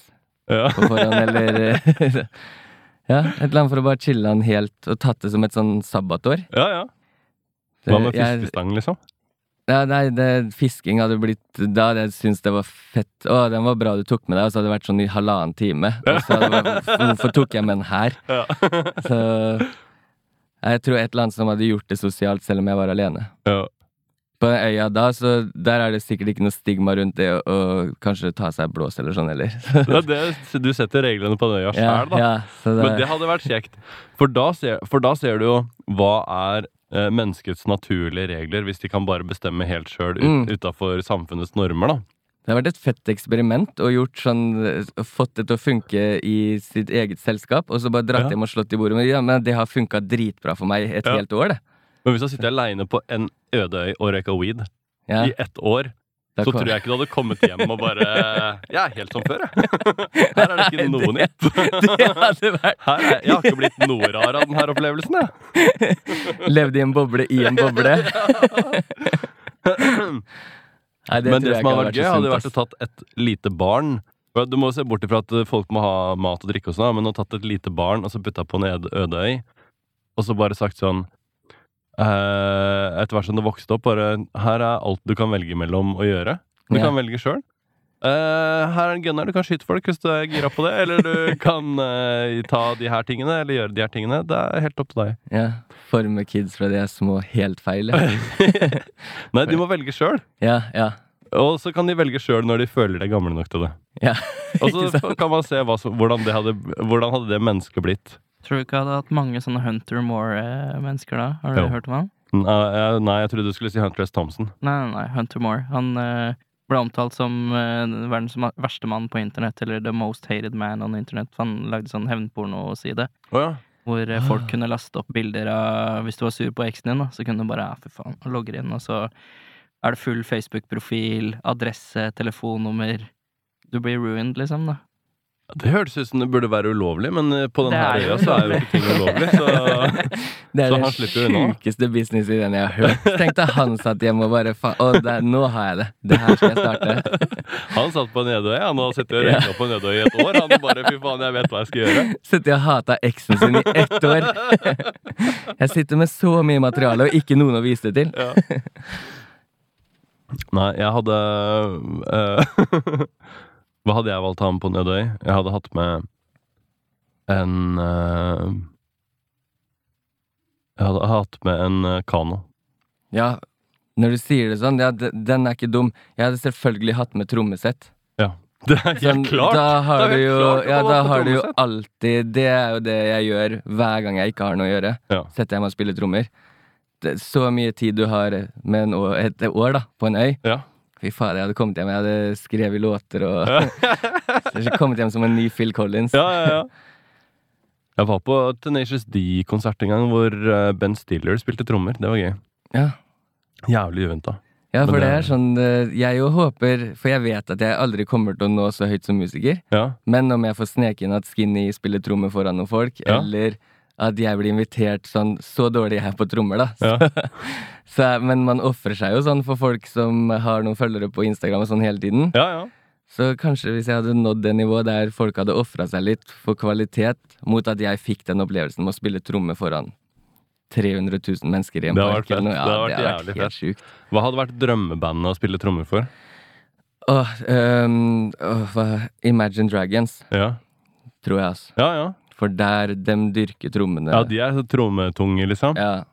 Ja. på forhånd, eller eh, <laughs> Ja, et eller annet for å bare chille han helt, og tatt det som et sånn sabbatår. ja, ja. Hva med fiskestang, liksom? Ja, nei, det, fisking hadde blitt Da hadde jeg syntes det var fett. Å, den var bra du tok med deg, og så hadde det vært sånn i halvannen time. Og så hadde det vært, <laughs> Hvorfor tok jeg med den her? Ja. Så jeg tror et eller annet som hadde gjort det sosialt, selv om jeg var alene. ja. På øya da, så der er det sikkert ikke noe stigma rundt det å, å kanskje ta seg blås eller sånn, eller. <laughs> Det er du setter reglene på den øya ja, sjæl, da. ja, det, Men det hadde vært kjekt. For da ser, for da ser du jo hva er eh, menneskets naturlige regler, hvis de kan bare bestemme helt sjøl ut, Mm. utafor samfunnets normer, da. det har vært et fett eksperiment og gjort sånn Fått det til å funke i sitt eget selskap, og så bare dratt Ja. hjem og slått i bordet. Men, ja, men det har funka dritbra for meg et Ja. helt år, det. Men hvis jeg sitter aleine på en øde øy og røyka weed Ja, i ett år, så tror jeg ikke du hadde kommet hjem og bare Jeg er helt som før, jeg. <laughs> Her er det ikke noe nytt. det hadde vært Her er, jeg har ikke blitt noe rar av denne opplevelsen, jeg. Levde i en boble i en boble. <laughs> Nei, det Men det som hadde vært gøy, hadde vært å tatt et lite barn. Du må se bort ifra at folk må ha mat og drikke og sånn, men å tatt et lite barn og så putta på en øde og så bare sagt sånn eh, Etter hvert som det vokste opp, bare Her er alt du kan velge mellom å gjøre. Du Ja. kan velge sjøl. her er en gunner, du kan skyte folk hvis du er gira på det. Eller du <laughs> kan uh, ta de her tingene, eller gjøre de her tingene. Det er helt opp til deg. Ja, Forme kids fra de er små helt feil. <laughs> Nei, de må velge sjøl. ja. ja. Og så kan de velge sjøl når de føler de er gamle nok til det. ja. <laughs> Og så kan man se som, hvordan, det hadde, hvordan hadde det mennesket blitt. Tror du ikke jeg hadde hatt mange sånne Hunter Moore-mennesker da? Har du Jo. hørt om han? Nei, jeg- trodde du skulle si Hunter S. Thompson. Nei, nei, nei, Hunter Moore. Han uh, ble omtalt som uh, verdens verste mann på internett, eller the most hated man on internett. Han lagde sånn hevnpornoside. Oh, ja. Hvor eh, folk kunne laste opp bilder av Hvis du var sur på eksen din, da, så kunne du bare ja, fy faen, og logge inn, og så er det full Facebook-profil, adresse, telefonnummer. Du blir ruined, liksom, da. Det hørtes ut som det burde være ulovlig, men eh, på Det denne øya så er jo ikke ting ulovlig. Så <laughs> Det er Så han den slipper unna. sjukeste businessideen jeg har hørt. Tenk deg han satt hjemme og bare faen Å, der, nå har jeg det. Det her skal jeg starte. <laughs> han satt på Nedøy. Han har sittet og regna på Nedøya i et år. Han bare fy faen, jeg vet hva jeg skal gjøre. Sittet og hata eksen sin i ett år. <laughs> Jeg sitter med så mye materiale og ikke noen å vise det til. Nei, jeg hadde eh, Hva hadde jeg valgt å ha med på Nødøy? Jeg hadde hatt med en uh, Jeg hadde hatt med en uh, kano. Ja, når du sier det sånn, ja, den er ikke dum. Jeg hadde selvfølgelig hatt med trommesett. Ja. <laughs> Det er helt Sånn, klart! Da har du jo, ja, da har du jo alltid Det er jo det jeg gjør hver gang jeg ikke har noe å gjøre. Ja. Setter jeg meg og spiller trommer. Det så mye tid du har med en år, et år da, på en øy. Ja. Fy faen, jeg hadde kommet hjem, jeg hadde skrevet låter og <laughs> Jeg hadde kommet hjem som en ny Phil Collins. Ja, ja, ja. Jeg var på Tenacious D-konsert en gang hvor eh, Ben Stiller spilte trommer. Det var gøy. Ja. Jævlig uventa. Ja, for det det- er sånn eh, Jeg jo håper For jeg vet at jeg aldri kommer til å nå så høyt som musiker. Ja. Men om jeg får sneke inn at Skinny spiller trommer foran noen folk, Ja. eller at jeg blir invitert sånn Så dårlig jeg er på trommer, da. Ja. <laughs> så, men man ofrer seg jo sånn for folk som har noen følgere på Instagram og sånn hele tiden. ja, ja. Så kanskje hvis jeg hadde nådd det nivået der folk hadde ofra seg litt for kvalitet, mot at jeg fikk den opplevelsen med å spille tromme foran 300 000 mennesker i en park. eller noe, Ja, Det hadde vært det vært helt sjukt. Hva hadde vært drømmebandet å spille trommer for? Åh, åh, hva Imagine Dragons, Ja, tror jeg, altså. ja. ja. For der dem dyrker trommene. ja de er så trommetunge, liksom. Ja.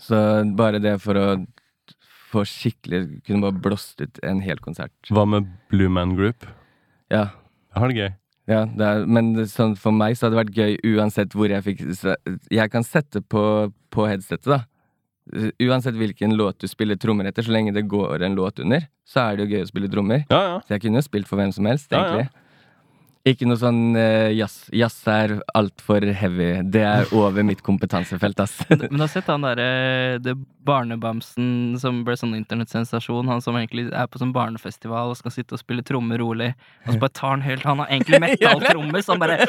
Så bare det for å få skikkelig Kunne bare blåst ut en hel konsert. Hva med Blue Man Group? Ja. Jeg har det gøy. ja det er, men sånn, for meg så hadde det vært gøy uansett hvor jeg fikk Jeg kan sette på, på headsetet, da. Uansett hvilken låt du spiller trommer etter, så lenge det går en låt under, så er det jo gøy å spille trommer. Ja, ja. Så jeg kunne jo spilt for hvem som helst, Ja, ja. Ikke noe sånn uh, jazz. Jazz er altfor heavy. Det er <laughs> over mitt kompetansefelt, ass. Men du har sett han derre det barnebamsen som ble sånn internettsensasjon? Han som egentlig er på sånn barnefestival og skal sitte og spille trommer rolig. Og så bare tar han helt Han har egentlig <laughs> metalltromme, så han bare <laughs>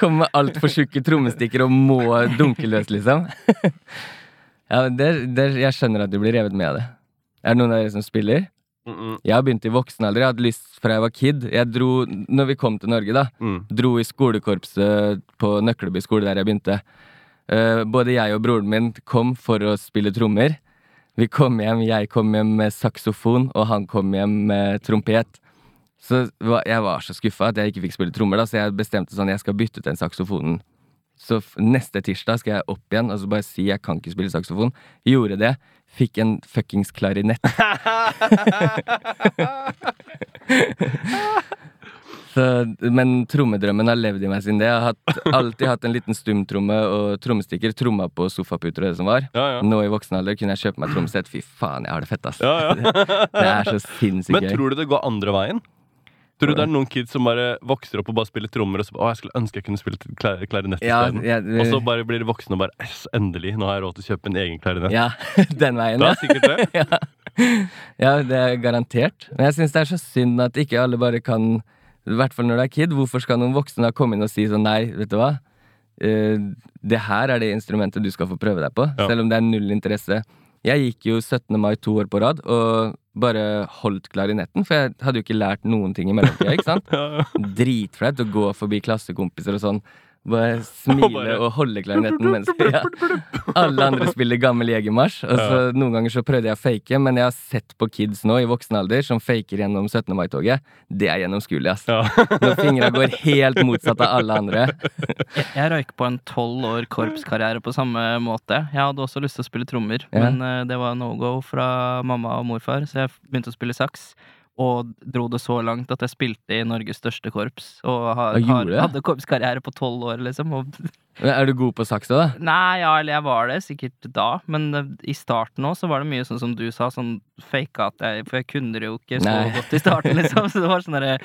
Kommer med altfor tjukke trommestikker og må dunke løs, liksom. ja, men det, det, jeg skjønner at du blir revet med av det. Er det noen av dere som spiller? Mm, mm, Jeg har begynt i voksen alder. Jeg hadde lyst fra jeg var kid. Jeg dro, når vi kom til Norge, da, mm. dro i skolekorpset på Nøkleby skole, der jeg begynte. Uh, både jeg og broren min kom for å spille trommer. Vi kom hjem, jeg kom hjem med saksofon, og han kom hjem med trompet. Så jeg var så skuffa at jeg ikke fikk spille trommer, da, så jeg bestemte sånn jeg skal bytte ut den saksofonen. Så neste tirsdag skal jeg opp igjen og så bare si jeg kan ikke spille saksofon. Gjorde det. Fikk en fuckings klarinett. <laughs> Så, men trommedrømmen har levd i meg siden det. Jeg har hatt, alltid hatt en liten stumtromme og trommestikker. Tromma på sofaputer og det som var. Ja, ja. Nå i voksen alder kunne jeg kjøpe meg trommesett. Fy faen, jeg har det fett, ass. ja, ja. <laughs> Det er så sinnssykt gøy. Men tror du det går andre veien? Tror du det er noen kids som bare vokser opp og bare spiller trommer, og så bare, å, jeg skulle ønske jeg kunne spille klar klarinett Ja, isteden? jeg- Og så bare blir de voksne og bare «Yes, endelig, nå har jeg råd til å kjøpe en egen klarinett. Ja, <laughs> den veien, Det ja. er sikkert det. <laughs> ja. Ja, det er garantert. Men jeg syns det er så synd at ikke alle bare kan I hvert fall når du er kid. Hvorfor skal noen voksne da komme inn og si sånn nei, vet du hva? Uh, det her er det instrumentet du skal få prøve deg på, Ja. selv om det er null interesse. Jeg gikk jo 17. mai to år på rad og bare holdt klarinetten, for jeg hadde jo ikke lært noen ting i mellomtida, ikke sant? <laughs> Dritflaut å gå forbi klassekompiser og sånn. Bare smile bare- og holde klarinetten mens <laughs> ja. alle andre spiller gammel Jegermarsj. Og så Noen ganger så prøvde jeg å fake, men jeg har sett på kids nå i voksen alder som faker gjennom 17. mai-toget. Det er gjennomskuelig, ass. Ja. Når fingra går helt motsatt av alle andre. Jeg, jeg røyk på en tolv år korpskarriere på samme måte. Jeg hadde også lyst til å spille trommer, Ja. men eh, det var no go fra mamma og morfar, så jeg begynte å spille saks. Og dro det så langt at jeg spilte i Norges største korps. Og har, har, hadde korpskarriere på tolv år, liksom. Og, Er du god på saks da? nei, ja, eller jeg var det sikkert da, men eh, i starten òg så var det mye sånn som du sa, sånn faka at jeg For jeg kunne det jo ikke så Nei. godt i starten, liksom. Så det var sånn derre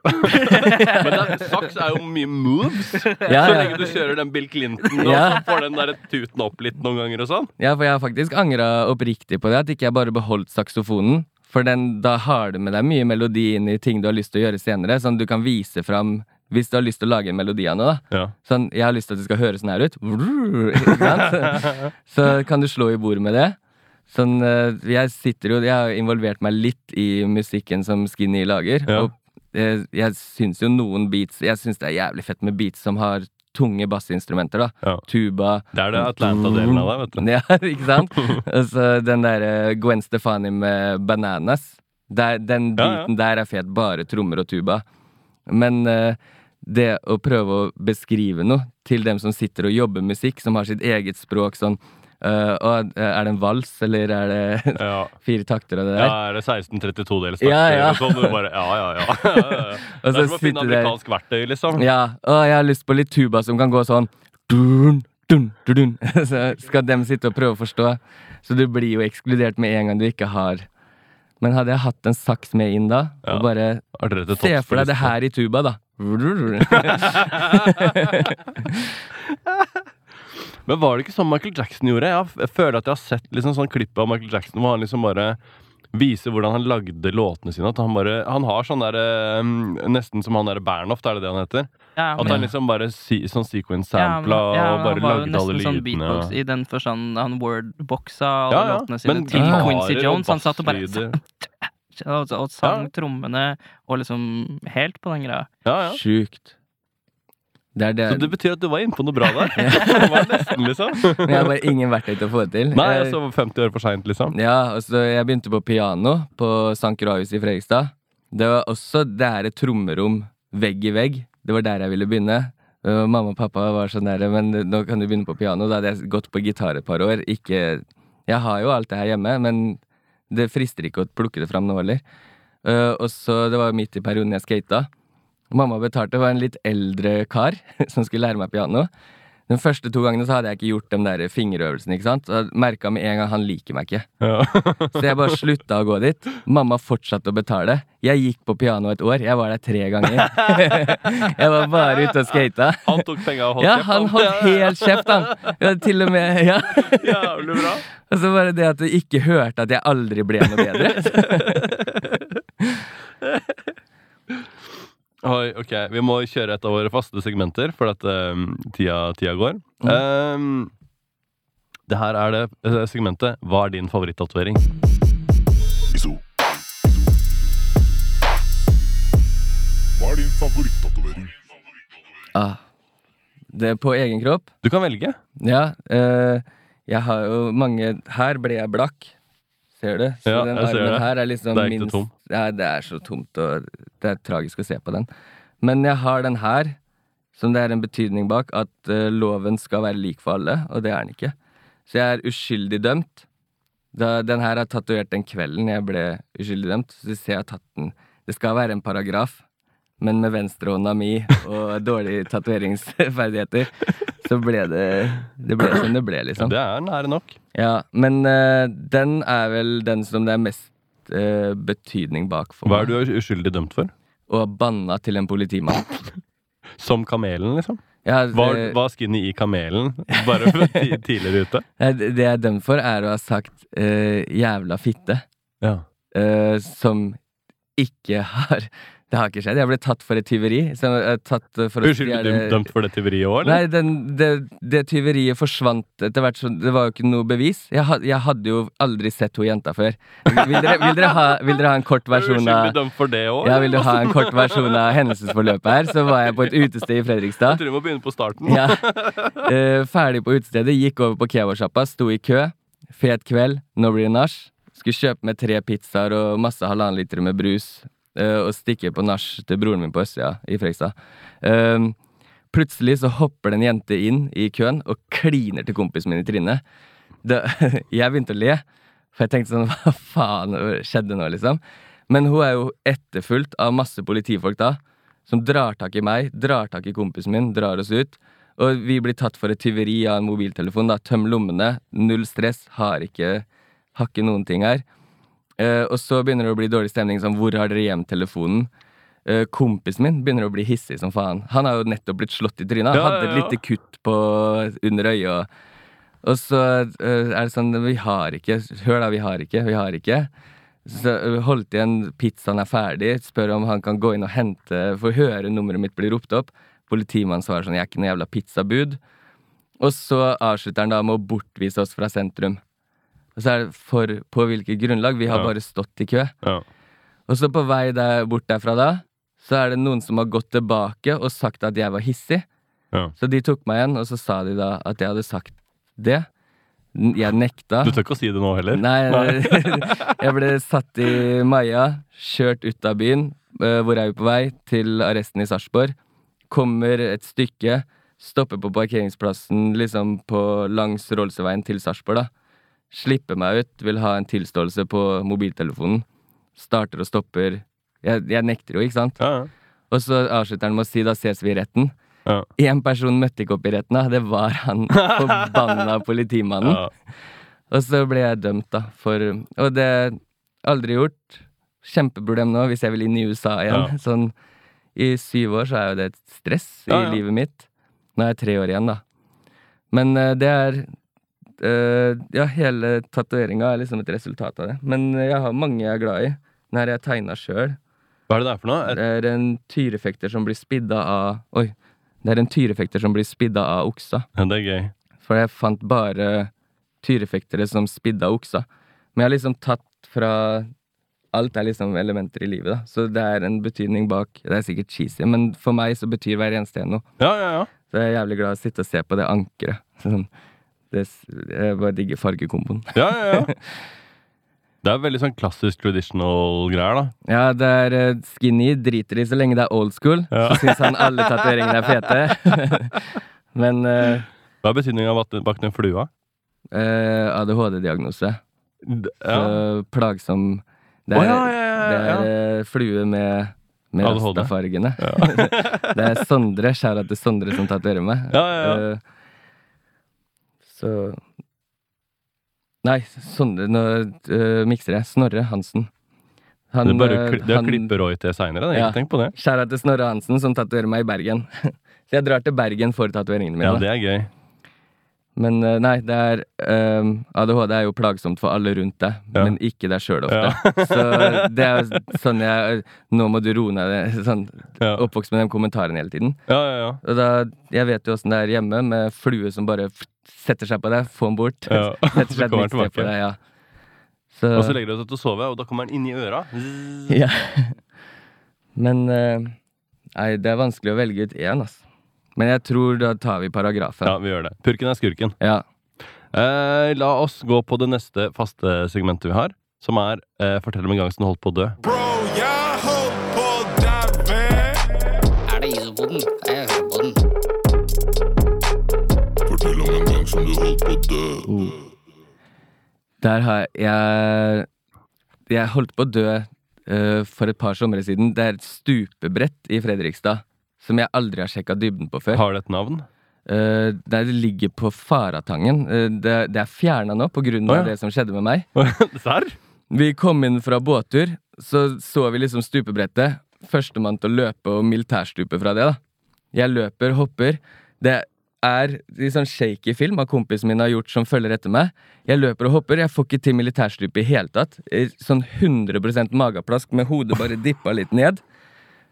Men det, saks er jo mye moves. <laughs> Ja, Så ja. lenge du kjører den Bill Clinton og Ja. så får den der tuten opp litt noen ganger og sånn. Ja, for jeg har faktisk angra oppriktig på det. At ikke jeg bare beholdt saksofonen. For den, da har du med deg mye melodi inn i ting du har lyst til å gjøre senere. Sånn du kan vise fram hvis du har lyst til å lage en melodi av noe. Ja. Sånn, jeg har lyst til at det skal høres sånn her ut. <laughs> Så kan du slå i bordet med det. Sånn, eh, jeg sitter jo Jeg har involvert meg litt i musikken som Skinny lager. Ja. Og eh, jeg syns jo noen beats Jeg syns det er jævlig fett med beats som har tunge bassinstrumenter. da Ja. Tuba. Det er det Atlanta-delen av deg, vet du. <laughs> Ja, ikke sant? altså, den derre Gwen Stefani med Bananas. Der, den Ja, ja. der er fet. Bare trommer og tuba. Men uh, det å prøve å beskrive noe til dem som sitter og jobber musikk, som har sitt eget språk, sånn eh, og Er det en vals, eller er det <laughs> Ja. fire takter av det der? Ja, er det 1632-dels Ja, ja. Sånn, bare, ja, ja, ja. <laughs> Det er som å finne amerikansk der- verktøy, liksom. Ja, og jeg har lyst på litt tuba som kan gå sånn dun, dun, dun. <laughs> Så skal dem sitte og prøve å forstå. Så du blir jo ekskludert med en gang du ikke har Men hadde jeg hatt en saks med inn da, og bare Se for deg det her i tuba, da. Men var det ikke sånn Michael Jackson gjorde? Jeg, jeg føler at jeg har sett liksom sånn klipp av Michael Jackson hvor han liksom bare viser hvordan han lagde låtene sine. At han bare Han har sånn derre Nesten som han derre Bernhoft, er det det han heter? Ja, At han liksom bare si, sånn sequence Ja, men- sampla ja, og bare lagde alle sånn lydene. beatbox i den forstand han wordboxa alle Ja, ja, låtene sine men til Quincy Jones. Han satt og bare og, <laughs> og sang Ja. trommene og liksom helt på den greia. Ja, ja. Sjukt. Det er det. Så det betyr at du var inne på noe bra der. <laughs> <laughs> Det var nesten, liksom. Men jeg har bare ingen verktøy til å få det til. Nei, Jeg- så 50 år for seint, liksom. Ja, og så jeg begynte på piano på St. Gravhus i Fredrikstad. Det var også det er et trommerom vegg i vegg. Det var der jeg ville begynne. Mamma og pappa var sånn der, men nå kan du begynne på piano. Da hadde jeg gått på gitar et par år. Ikke Jeg har jo alt det her hjemme, men det frister ikke å plukke det fram nå heller. Eh, og så, det var midt i perioden jeg skata. Mamma betalte var en litt eldre kar <laughs> som skulle lære meg piano. De første to gangene så hadde jeg ikke gjort de der fingerøvelsene. ikke sant? Så jeg merka med en gang han liker meg ikke. Ja. <laughs> Så jeg bare slutta å gå dit. Mamma fortsatte å betale. Jeg gikk på piano et år. Jeg var der tre ganger. <laughs> Jeg var bare ute og skata. Han tok penga og holdt Ja, kjeft, han holdt helt kjeft, han. Ja, til og med, ja. Jævlig bra. Og så bare det at du ikke hørte at jeg aldri ble noe bedre. Oi, ok, Vi må kjøre et av våre faste segmenter, for at um, tida, tida går. Ehm, det her er det eh, segmentet Hva er din favorittatovering? Hva er din favorittatovering? Ah, det er på egen kropp. Du kan velge. Ja. Uh, jeg har jo mange Her ble jeg blakk. Ser du? Så Ja, den jeg ser armen det. her er liksom er minst tom. Ja, det er så tomt, og det er tragisk å se på den. Men jeg har den her, som det er en betydning bak, at uh, loven skal være lik for alle, og det er den ikke. Så jeg er uskyldig dømt. Da, den her er tatovert den kvelden jeg ble uskyldig dømt. Så du ser jeg har tatt den Det skal være en paragraf, men med venstrehånda mi og <laughs> dårlige tatoveringsferdigheter, så ble det Det ble som det ble, liksom. Det er nære nok. Ja, men uh, den er vel den som det er mest eh, betydning bak for Hva er du uskyldig dømt for? Å ha banna til en politimann. <laughs> Som kamelen, liksom? Ja, Var, det, var skinny i kamelen bare <laughs> tidligere ute? Det jeg er dømt for, er å ha sagt eh, 'jævla fitte', Ja. eh, som ikke har Det har ikke skjedd. Jeg ble tatt for et tyveri. Er tatt for å Uskyldig stjele- dømt, for det tyveriet òg, eller? Nei, den, det, det tyveriet forsvant etter hvert, så det var jo ikke noe bevis. Jeg, had, jeg hadde jo aldri sett hun jenta før. Vil dere, vil dere, ha, vil dere ha en kort versjon av dømt for det òg? ja, vil du ha en kort versjon av hendelsesforløpet her? Så var jeg på et utested i Fredrikstad. Jeg tror vi må begynne på starten. Ja. Eh, ferdig på utestedet, gikk over på kebabsjappa, sto i kø. Fet kveld, nå blir det nach. Skulle kjøpe med tre pizzaer og masse halvannen liter med brus. Eh, og stikker på nach til broren min på østsida i Frekstad. Eh, plutselig så hopper det en jente inn i køen og kliner til kompisen min i trynet. <laughs> Jeg begynte å le, for jeg tenkte sånn <laughs> Hva faen skjedde nå, liksom? Men hun er jo etterfulgt av masse politifolk da, som drar tak i meg, drar tak i kompisen min, drar oss ut. Og vi blir tatt for et tyveri av en mobiltelefon. da, Tøm lommene, null stress, har ikke, har ikke noen ting her. Eh, og så begynner det å bli dårlig stemning. Sånn, hvor har dere gjemt telefonen? Eh, kompisen min begynner å bli hissig som faen. Han har jo nettopp blitt slått i trynet. Han Ja, hadde et ja, ja. lite kutt på, under øyet. Og, og så eh, er det sånn Vi har ikke Hør, da, vi har ikke. Vi har ikke. Så øh, holdt igjen pizzaen er ferdig, spør om han kan gå inn og hente For å høre nummeret mitt bli ropt opp. Politimannen svarer sånn 'jeg er ikke noe jævla pizzabud'. Og så avslutter han da med å bortvise oss fra sentrum. Og så er det for på hvilket grunnlag? Vi har Ja. bare stått i kø. Ja. Og så på vei der, bort derfra da, så er det noen som har gått tilbake og sagt at jeg var hissig. Ja. Så de tok meg igjen, og så sa de da at jeg hadde sagt det. N- Jeg nekta. Du tør ikke å si det nå heller? Nei, <laughs> <laughs> jeg ble satt i Maja, kjørt ut av byen. Eh, Hvor er vi på vei? Til arresten i Sarpsborg. Kommer et stykke, stopper på parkeringsplassen liksom på langs Rollseveien til Sarpsborg, da. Slipper meg ut, vil ha en tilståelse på mobiltelefonen. Starter og stopper. Jeg, jeg nekter jo, ikke sant? Ja, ja. Og så avslutter han med å si da ses vi i retten. Ja. Person møtte ikke opp i retten, da. Det var han <laughs> forbanna politimannen. Og så ble jeg dømt, da, for Og det er aldri gjort. Kjempeproblem nå, hvis jeg vil inn i USA igjen. <laughs> Sånn i syv år så er jo det et stress i livet mitt. Nå er jeg tre år igjen, da. Men eh, det er eh, Ja, hele tatoveringa er liksom et resultat av det. Men jeg har mange jeg er glad i. Den her jeg tegna sjøl. Hva er det der for noe? Et, Det er en tyrefekter som blir spidda av Oi. Det er en tyrefekter som blir spidda av oksa. ja, det er gøy. For jeg fant bare tyrefektere som spidda oksa. Men jeg har liksom tatt fra Alt er liksom elementer i livet, da. Så det er en betydning bak Det er sikkert cheesy, men for meg så betyr hver eneste en noe. Ja, ja, ja. Så jeg er jævlig glad i å sitte og se på det ankeret. <laughs> Sånn, det, jeg bare digger fargekomboen. <laughs> ja, ja, ja. Det er veldig sånn klassisk traditional greier, da. Ja, det er eh, skinny, driter i så lenge det er old school. Ja. Så syns han alle tatoveringene er fete. <laughs> men uh, Hva er betydninga bak den- flua? Uh, ADHD-diagnose. D- Så Ja. plagsom Det er, ja, ja, ja, det er eh, flue med, med ADHD. Ja. <laughs> det er Sondre, skjæra til Sondre, som tatoverer meg. Ja, ja, ja. Eh, så Nei, Sondre Nå uh, mikser jeg. Snorre Hansen. Han, er bare eh, kli, det han- klipper Roy til seinere. Ja. Tenk på det. Skjæra til Snorre Hansen, som tatoverer meg i Bergen. <laughs> Så jeg drar til Bergen for tatoveringene mine. Ja, det er gøy. Men eh, nei, det er um, ADHD er jo plagsomt for alle rundt deg, Ja. men ikke deg sjøl ofte. <laughs> så det er jo sånn jeg Nå må du roe ned. Sånn, Ja, oppvokst med den kommentaren hele tiden. ja, ja. ja. Og da, Jeg vet jo åssen det er hjemme, med flue som bare setter seg på deg, få den bort. Ja. <laughs> setter seg et kommer nytt den sted på tilbake. deg, ja. Så, Og så legger du deg til å sove, og da kommer den inn i øra. ja. <laughs> Men uh, Nei, det er vanskelig å velge ut én, altså. Men jeg tror da tar vi paragrafen. Ja, vi gjør det. Purken er skurken. ja. Eh, la oss gå på det neste faste segmentet vi har, som er eh, Fortell om en gang som du holdt på å dø. Bro, jeg holdt på å daue. Er det isopoden? Jeg hører på den. Fortell om en gang som du holdt på å dø. Der har jeg Jeg holdt på å dø eh, for et par somre siden. Det er et stupebrett i Fredrikstad som jeg aldri har sjekka dybden på før. Har det et navn? Uh, det ligger på Faratangen. Uh, det, det er fjerna nå av Å, ja. det som skjedde med meg. <laughs> Serr? Vi kom inn fra båttur, så så vi liksom stupebrettet. Førstemann til å løpe og militærstupe fra det, da. Jeg løper, hopper. Det er i sånn shaky film av kompisen min har gjort som følger etter meg. Jeg løper og hopper, jeg får ikke til militærstupe i hele tatt. Sånn 100% mageplask med hodet bare dippa litt ned.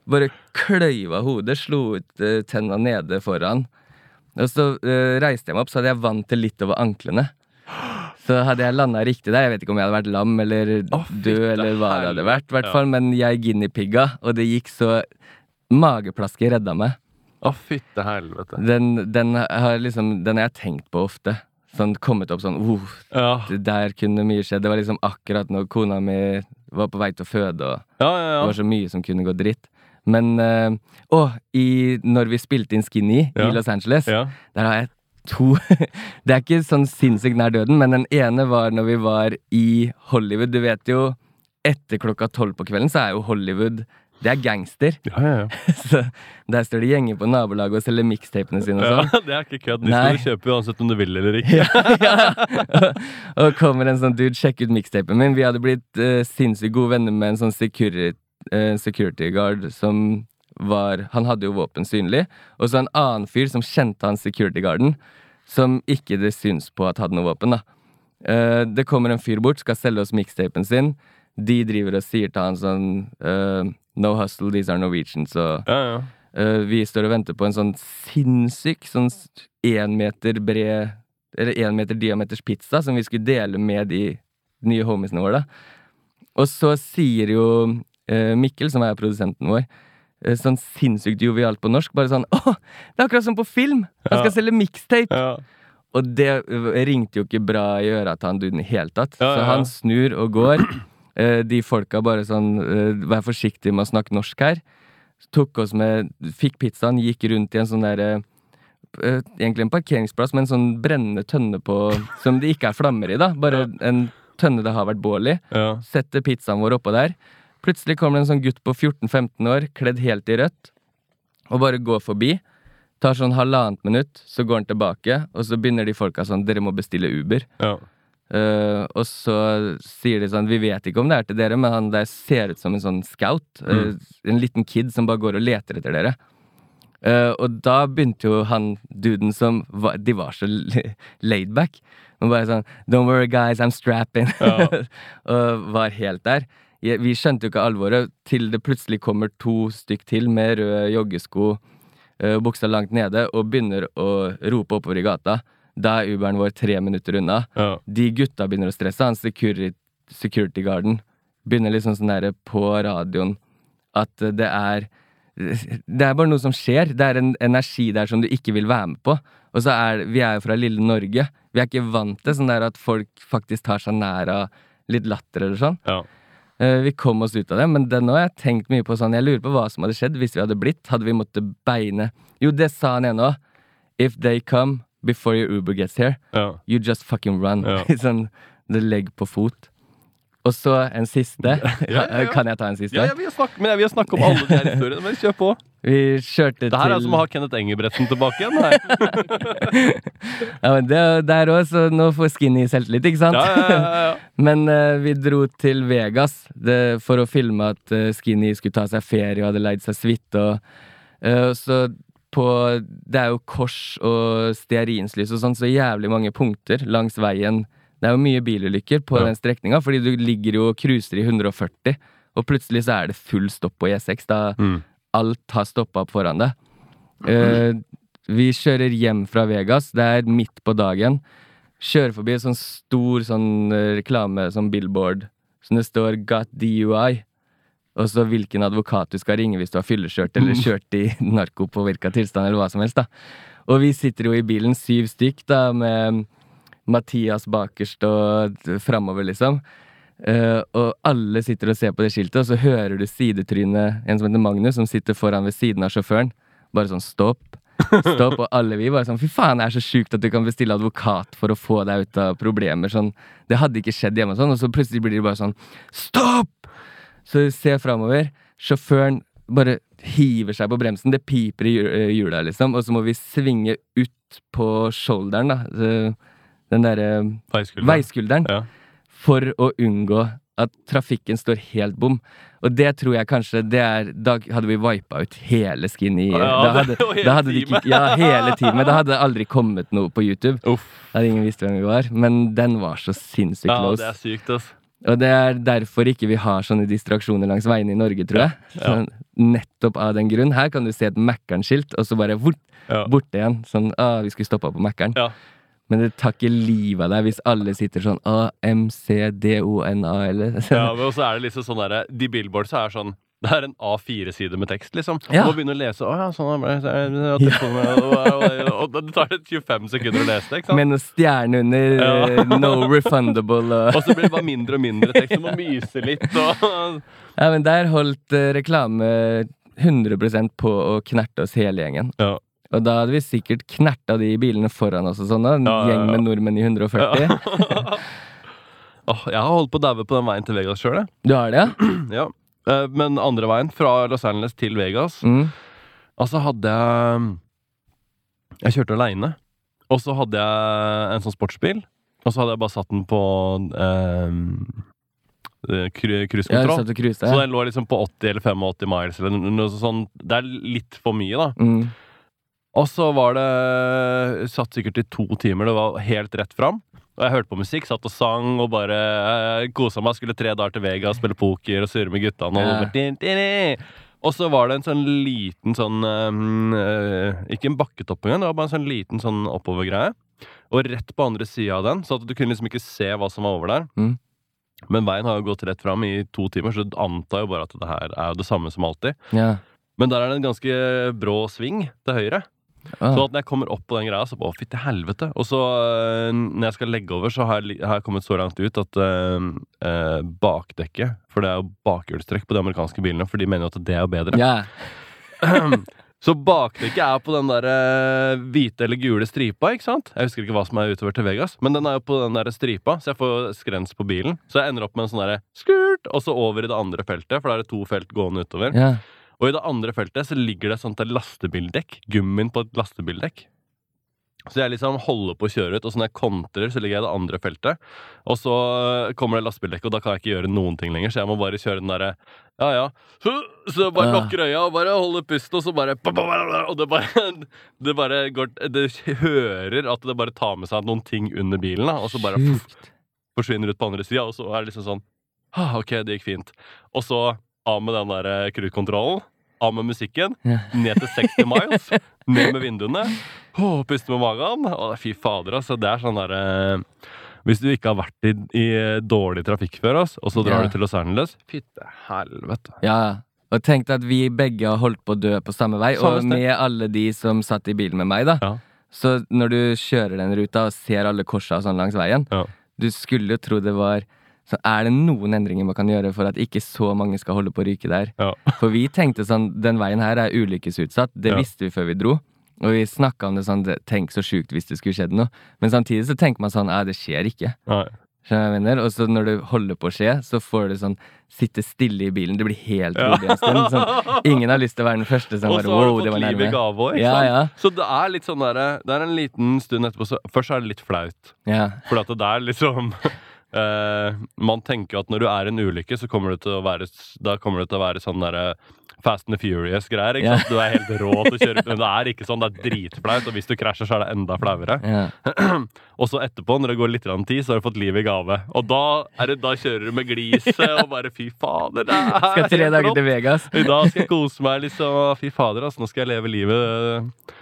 Bare kløyva hodet, slo ut eh, tenna nede foran. Og så uh, reiste jeg meg opp, så hadde jeg vann til litt over anklene. Så hadde jeg landa riktig der, jeg vet ikke om jeg hadde vært lam eller oh, død eller hva det hadde vært, i hvert Ja. men jeg guineapigga, og det gikk så Mageplasket redda meg. Å, fytte helvete. Den, den, har liksom, den har jeg tenkt på ofte. Sånn kommet opp sånn oh, Ja, Der kunne mye skjedd. Det var liksom akkurat når kona mi var på vei til å føde, og ja, ja. det var så mye som kunne gå dritt. Men eh, Å, i, når vi spilte inn Skinny Ja. i Los Angeles, ja. der har jeg to <laughs> Det er ikke sånn sinnssykt nær døden, men den ene var når vi var i Hollywood. Du vet jo, etter klokka tolv på kvelden så er jo Hollywood Det er gangster. Ja, ja, ja. <laughs> Så der står det gjenger på nabolaget og selger mixtapene sine og sånn. ja, <laughs> det er ikke kødd. De skal du kjøpe uansett om du vil eller ikke. ja. Og kommer en sånn dude, sjekk ut mixtapen min. Vi hadde blitt uh, sinnssykt gode venner med en sånn security, security guard som var Han hadde jo våpen synlig. Og så en annen fyr som kjente han security guarden, som ikke det syns på at hadde noe våpen, da. Uh, det kommer en fyr bort, skal selge oss mixtapen sin. de driver og sier til han sånn uh, No hustle, these are Norwegians. Og Ja, ja. Uh, vi står og venter på en sånn sinnssyk sånn én meter bred Eller én meter diameters pizza som vi skulle dele med de nye homiesene våre. da. Og så sier jo eh, Mikkel, som er produsenten vår, eh, sånn sinnssykt jovialt på norsk, bare sånn Å, det er akkurat som på film! Han skal Ja. selge mixtape! ja. Og det øh, ringte jo ikke bra i øra til han duden i hele tatt. Ja, Så han snur og går. <clears throat> Eh, De folka bare sånn eh, Vær forsiktig med å snakke norsk her. Tok oss med Fikk pizzaen, gikk rundt i en sånn derre eh, Egentlig en parkeringsplass med en sånn brennende tønne på <laughs> Som det ikke er flammer i, da. Bare en tønne det har vært bål i. Setter pizzaen vår oppå der. Plutselig kommer det en sånn gutt på 14-15 år, kledd helt i rødt, og bare går forbi. Tar sånn halvannet minutt, så går han tilbake, og så begynner de folka sånn Dere må bestille Uber. ja. Uh, og så sier de sånn Vi vet ikke om det er til dere, men han der ser ut som en sånn scout. eh, en liten kid som bare går og leter etter dere. Uh, og da begynte jo han duden som var, De var så laid back. Men bare sånn Don't worry, guys, I'm strapping. Ja. <laughs> og var helt der. Vi skjønte jo ikke alvoret til det plutselig kommer to stykk til med røde joggesko, uh, buksa langt nede, og begynner å rope oppover i gata. Da er Uberen vår tre minutter unna. ja. De gutta begynner å stresse. Han security, security guarden begynner liksom sånn der på radioen at det er Det er bare noe som skjer. Det er en energi der som du ikke vil være med på. Og så er Vi er jo fra lille Norge. Vi er ikke vant til sånn der at folk faktisk tar seg nær av litt latter eller sånn. ja. Eh, Vi kom oss ut av det, men nå har jeg tenkt mye på sånn Jeg lurer på hva som hadde skjedd hvis vi hadde blitt. Hadde vi måttet beine Jo, det sa han ene òg. If they come before your Uber gets here, ja. You just fucking run. Ja. <laughs> sånn det legg på fot. Og så en siste. ja, ja. <laughs> Kan jeg ta en siste? ja, ja vi har snakket, men jeg vil snakke om alle de her historiene. Men kjør på. Vi kjørte til Det her er som å ha Kenneth Engebretsen tilbake igjen. Her. <laughs> ja, men det, Der òg, så nå får Skinny selvtillit, ikke sant? Ja, ja, ja, ja. <laughs> Men uh, vi dro til Vegas det, for å filme at uh, Skinny skulle ta seg ferie og hadde leid seg suite. Eh, så på Det er jo kors og stearinslys og sånn, så jævlig mange punkter langs veien. Det er jo mye bilulykker på Ja. den strekninga, fordi du ligger jo og cruiser i 140, og plutselig så er det full stopp på E6. Da Mm. alt har stoppa opp foran deg. Uh, vi kjører hjem fra Vegas. Det er midt på dagen. Kjører forbi en sånn stor sånn eh, reklame, sånn billboard, som det står 'Got DUI'. Og så hvilken advokat du skal ringe hvis du har fyllekjørt eller kjørt i narkopåvirka tilstand, eller hva som helst. da. Og vi sitter jo i bilen, syv stykk, da, med Mathias bakerst og framover, liksom. Uh, og alle sitter og ser på det skiltet, og så hører du sidetrynet en som heter Magnus, som sitter foran ved siden av sjåføren. Bare sånn stopp. Stopp, og alle vi bare sånn Fy faen, det er så sjukt at du kan bestille advokat for å få deg ut av problemer. Sånn, det hadde ikke skjedd hjemme, sånn, og så plutselig blir det bare sånn Stopp! Så du ser framover. Sjåføren bare hiver seg på bremsen. Det piper i eh, hjula, liksom. Og så må vi svinge ut på shoulderen, da. Den derre veiskulderen, veiskulderen. Ja. For å unngå at trafikken står helt bom. Og det tror jeg kanskje det er Da hadde vi vipa ut hele Skinny. Ja, da hadde, da hadde ikke, ja, hele teamet. Da hadde det aldri kommet noe på YouTube. Uff. Da hadde ingen visst hvem vi var. Men den var så sinnssykt Ja, close. det er sykt, ass. Og det er derfor ikke vi har sånne distraksjoner langs veiene i Norge, tror jeg. Ja. Sånn, nettopp av den grunn. Her kan du se et Mækkern-skilt, og så bare vort, Ja. borte igjen. Sånn, ah, vi skulle stoppa på Mækkern. Ja. Men det tar ikke livet av deg hvis alle sitter sånn A, M, C, D, O, N, A, eller Ja, men også er det liksom sånn derre De billboardsa er sånn det er en A4-side med tekst, liksom. Ja. Og begynner begynne å lese. Å ja, sånn er det. Og, det tar det 25 sekunder å lese det, ikke sant? Med noen stjerne under, Ja. eh, no refundable og <laughs> Og så blir det bare mindre og mindre tekst. Du må myse litt og Ja, men der holdt uh, reklame 100% på å knerte oss hele gjengen. Ja. Og da hadde vi sikkert knerta de bilene foran oss og sånn. En Ja, ja, gjeng med nordmenn i 140. <laughs> Åh, Jeg har holdt på å daue på den veien til Vegas sjøl, jeg. Du har det, ja? <clears throat> Ja. Eh, Men andre veien, fra Los Angeles til Vegas, Mm. altså hadde jeg Jeg kjørte aleine. Og så hadde jeg en sånn sportsbil. Og så hadde jeg bare satt den på eh, cruisekontroll. Ja, Ja, Så den lå liksom på 80 eller 85 miles eller noe sånt. Det er litt for mye, da. Mm. Og så var det Satt sikkert i to timer. Det var helt rett fram. Og jeg hørte på musikk, satt og sang og bare eh, kosa meg. Skulle tre dager til Vega, spille poker og surre med guttene. Og, så var det en sånn liten sånn eh, Ikke en bakketopp engang, det var bare en sånn liten sånn oppovergreie. Og rett på andre sida av den, så at du kunne liksom ikke se hva som var over der. Mm. Men veien har jo gått rett fram i to timer, så du antar jo bare at det her er jo det samme som alltid. Yeah. Men der er det en ganske brå sving til høyre. Ah. Så at når jeg kommer opp på den greia, så bare, å, fytti helvete. Og så uh, når jeg skal legge over, så har jeg, har jeg kommet så langt ut at uh, uh, bakdekket For det er jo bakhjulstrekk på de amerikanske bilene, for de mener jo at det er jo bedre. ja. Så bakdekket er på den der hvite eller gule stripa, ikke sant? Jeg husker ikke hva som er utover til Vegas, men den er jo på den der stripa, så jeg får skrens på bilen. Så jeg ender opp med en sånn derre skurt, og så over i det andre feltet, for da er det to felt gående utover. ja. Og i det andre feltet så ligger det et sånt lastebildekk. Gummien på et lastebildekk. Så jeg liksom holder på å kjøre ut, og så når jeg kontrer, så ligger jeg i det andre feltet. Og så kommer det lastebildekk, og da kan jeg ikke gjøre noen ting lenger, så jeg må bare kjøre den derre ja ja. Så, jeg bare lukker øya og bare holder pusten, og så bare Og det bare <laughs> Det bare går Det hører at det bare tar med seg noen ting under bilen, da, og så bare forsvinner ut på andre sida, og så er det liksom sånn ah, OK, det gikk fint. Og så av med den der eh, cruisekontrollen. Av med musikken. Ned til 60 <laughs> miles. ned med vinduene. Oh, puste med magen. Oh, fy fader, altså. Det er sånn derre Hvis du ikke har vært i, i dårlig trafikk før, oss, og så drar Ja. du til Los Angeles Fytte helvete. Ja, og tenk at vi begge har holdt på å dø på samme vei, Samme og med alle de som satt i bilen med meg, da. Ja. Så når du kjører den ruta og ser alle korsa og sånn langs veien, Ja. du skulle jo tro det var så er det noen endringer man kan gjøre for at ikke så mange skal holde på å ryke der? Ja. <laughs> For vi tenkte sånn, den veien her er ulykkesutsatt. Det Ja. visste vi før vi dro. Og vi snakka om det sånn, tenk så sjukt hvis det skulle skjedd noe. Men samtidig så tenker man sånn, ja, det skjer ikke. Nei. Skjønner jeg mener? Og så når det holder på å skje, så får du sånn sitte stille i bilen. Det blir helt rolig en stund. Sånn, ingen har lyst til å være den første som bare wow, det var nærme. gave også, Ja, ja. Så det er litt sånn derre Det er en liten stund etterpå, så først er det litt flaut. Ja. For at det er liksom <laughs> eh, Man tenker jo at når du er i en ulykke, så kommer det til å være Da kommer det til å være sånn derre Fast and Furious-greier. ikke sant? Du er helt rå til å kjøre Men det er ikke sånn. Det er dritflaut, og hvis du krasjer, så er det enda flauere. Yeah. <clears throat> Og så etterpå, når det går litt tid, så har du fått liv i gave. Og da, er det, da kjører du med gliset og bare fy fader, det er Skal tre dager til Vegas. I dag skal jeg kose meg, liksom. Fy fader, altså. Nå skal jeg leve livet.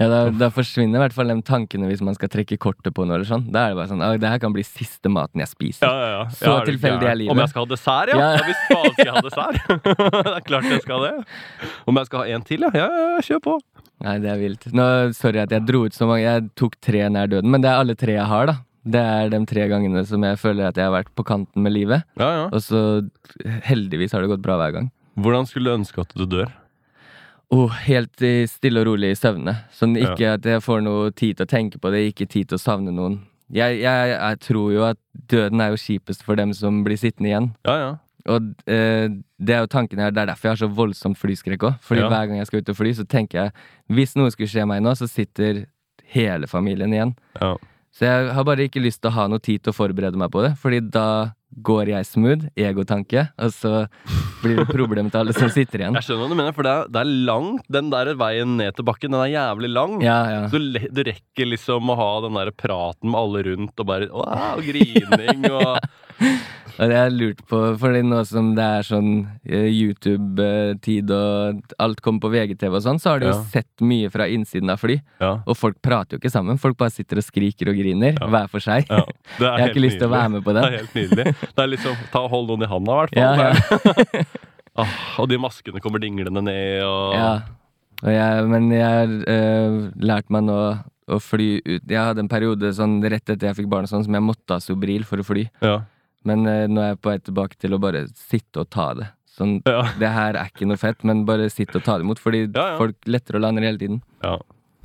Ja, da, da forsvinner i hvert fall de tankene hvis man skal trekke kortet på noe eller sånn. Da er det bare sånn, «Å, det her kan bli siste maten jeg spiser. Ja, ja, ja. Så Ja, tilfeldig er livet. Om jeg skal ha dessert, ja? Ja. Hvis faen skal jeg ha dessert. <laughs> det er klart jeg skal det. Om jeg skal ha en til, ja? Ja, ja, ja, kjør på. Nei, det er vilt. Nå, sorry at jeg dro ut så mange. Jeg tok tre nær døden, men det er alle tre jeg har, da. Det er de tre gangene som jeg føler at jeg har vært på kanten med livet. Ja, ja. Og så heldigvis har det gått bra hver gang. Hvordan skulle du ønske at du dør? Oh, helt stille og rolig i søvne. Sånn ikke at jeg får noe tid til å tenke på det, ikke tid til å savne noen. Jeg, jeg, jeg tror jo at døden er jo kjipest for dem som blir sittende igjen. Ja, ja. Og eh, det er jo tanken her, det er derfor jeg har så voldsomt flyskrekk òg. Fordi Ja. hver gang jeg skal ut og fly, så tenker jeg hvis noe skulle skje meg nå, så sitter hele familien igjen. ja. Så jeg har bare ikke lyst til å ha noe tid til å forberede meg på det, fordi da går jeg smooth, egotanke, og så blir det problem til alle som sitter igjen. Jeg skjønner hva du mener, for det er, det er langt. Den der veien ned til bakken, den er jævlig lang. Ja, ja. Så du rekker liksom å ha den der praten med alle rundt, og bare wow, grining og Og det har jeg lurt på, fordi nå som det er sånn eh, YouTube-tid og alt kommer på VGTV og sånn, så har du jo Ja. sett mye fra innsiden av fly. Ja. Og folk prater jo ikke sammen. Folk bare sitter og skriker og griner, Ja. hver for seg. ja. <laughs> Det er Jeg har ikke lyst til å være med på Det det. er helt nydelig. Det er liksom, ta og Hold noen i handa, i hvert fall. Ah, <laughs> og de maskene kommer dinglende ned, og Ja. Og jeg, men jeg har øh, lært meg nå å fly ut Jeg hadde en periode sånn rett etter jeg fikk barn og sånn, som jeg måtte ha Sobril for å fly. Ja. Men eh, nå er jeg på vei tilbake til å bare sitte og ta det. Sånn, Ja. <laughs> Det her er ikke noe fett, men bare sitte og ta det imot. Fordi Ja, ja. folk letter og lander hele tiden. Ja.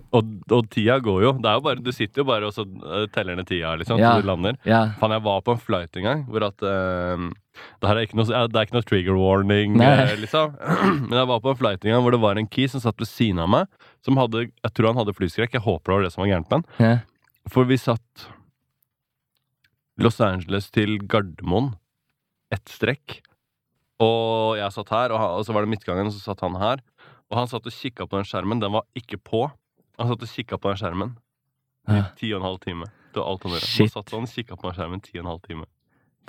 Og, og tida går jo. Det er jo bare, du sitter jo bare og så eh, teller ned tida, liksom, Ja. til du lander. Ja. Faen, jeg var på en flight en gang hvor at eh, det, her er ikke noe, det er ikke noe trigger warning, Nei. eh, liksom. <clears throat> Men jeg var på en flight en gang hvor det var en key som satt ved siden av meg, som hadde Jeg tror han hadde flyskrekk. Jeg håper det var det som var gærent med han. Ja. For vi satt Los Angeles til Gardermoen. Ett strekk. Og jeg satt her, og, og så var det midtgangen, og så satt han her. Og han satt og kikka på den skjermen. Den var ikke på. Han satt og kikka på den skjermen i ti og en halv time. Det var alt han gjorde. Han satt og kikka på den skjermen ti og en halv time.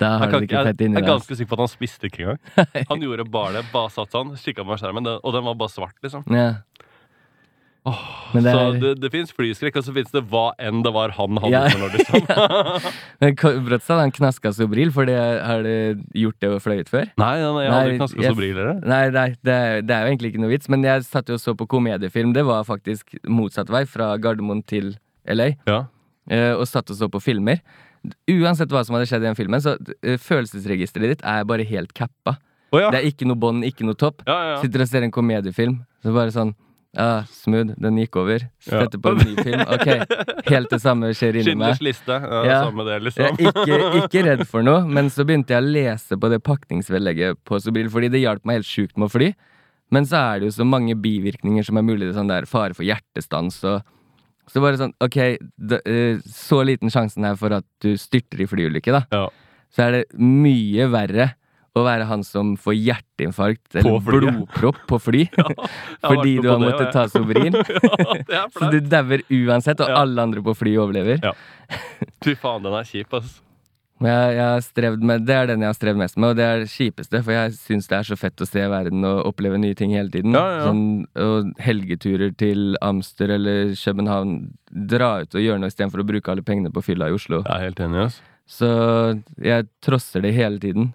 Jeg, kan, jeg, jeg er ganske sikker på at han spiste ikke engang. <laughs> Han gjorde bare det. Bare satt sånn, kikka på skjermen, og den var bare svart, liksom. Ja. Men det Så er det, det fins flyskrekk, og så fins det hva enn det var han hadde Ja. for noe, liksom. Ko- Brått han knaska Sobril, for det, har du gjort det og fløyet før? Nei, nei, nei, jeg hadde Nei, knaska jeg- eller? Nei, nei det, det er jo egentlig ikke noe vits, men jeg satt jo og så på komediefilm. Det var faktisk motsatt vei, fra Gardermoen til LA. Ja. eh, Og satt og så på filmer. Uansett hva som hadde skjedd i den filmen, så eh, følelsesregisteret ditt er bare helt kappa. Oh, ja. Det er ikke noe bånd, ikke noe topp. Ja, ja, ja. Sitter og ser en komediefilm, så bare sånn ah, Smooth, den gikk over. Ja. På en ny film. Ok, helt det samme skjer inni meg. Liste. Ja, Ja. Samme det, Jeg liksom. er ikke, ikke redd for noe, men så begynte jeg å lese på det pakningsvedlegget på Sobril, fordi det hjalp meg helt sjukt med å fly. Men så er det jo så mange bivirkninger som er mulig. Det er sånn der fare for hjertestans og Så bare sånn, ok, det, eh, så liten sjansen her for at du styrter i flyulykke, da. Ja. Så er det mye verre å være han som får hjerteinfarkt eller på blodpropp på fly. <laughs> ja, <laughs> fordi du har måttet ta Sobrin. <laughs> ja, Så du dauer uansett, og Ja. alle andre på flyet overlever. Ja. Fy faen, den er kjip, ass. Jeg, jeg med, Det er den jeg har strevd mest med, og det er det kjipeste. For jeg syns det er så fett å se verden og oppleve nye ting hele tiden. Sånn, og helgeturer til Amster eller København. Dra ut og gjøre noe istedenfor å bruke alle pengene på fylla i Oslo. Jeg er helt enig, ass. Så jeg trosser det hele tiden.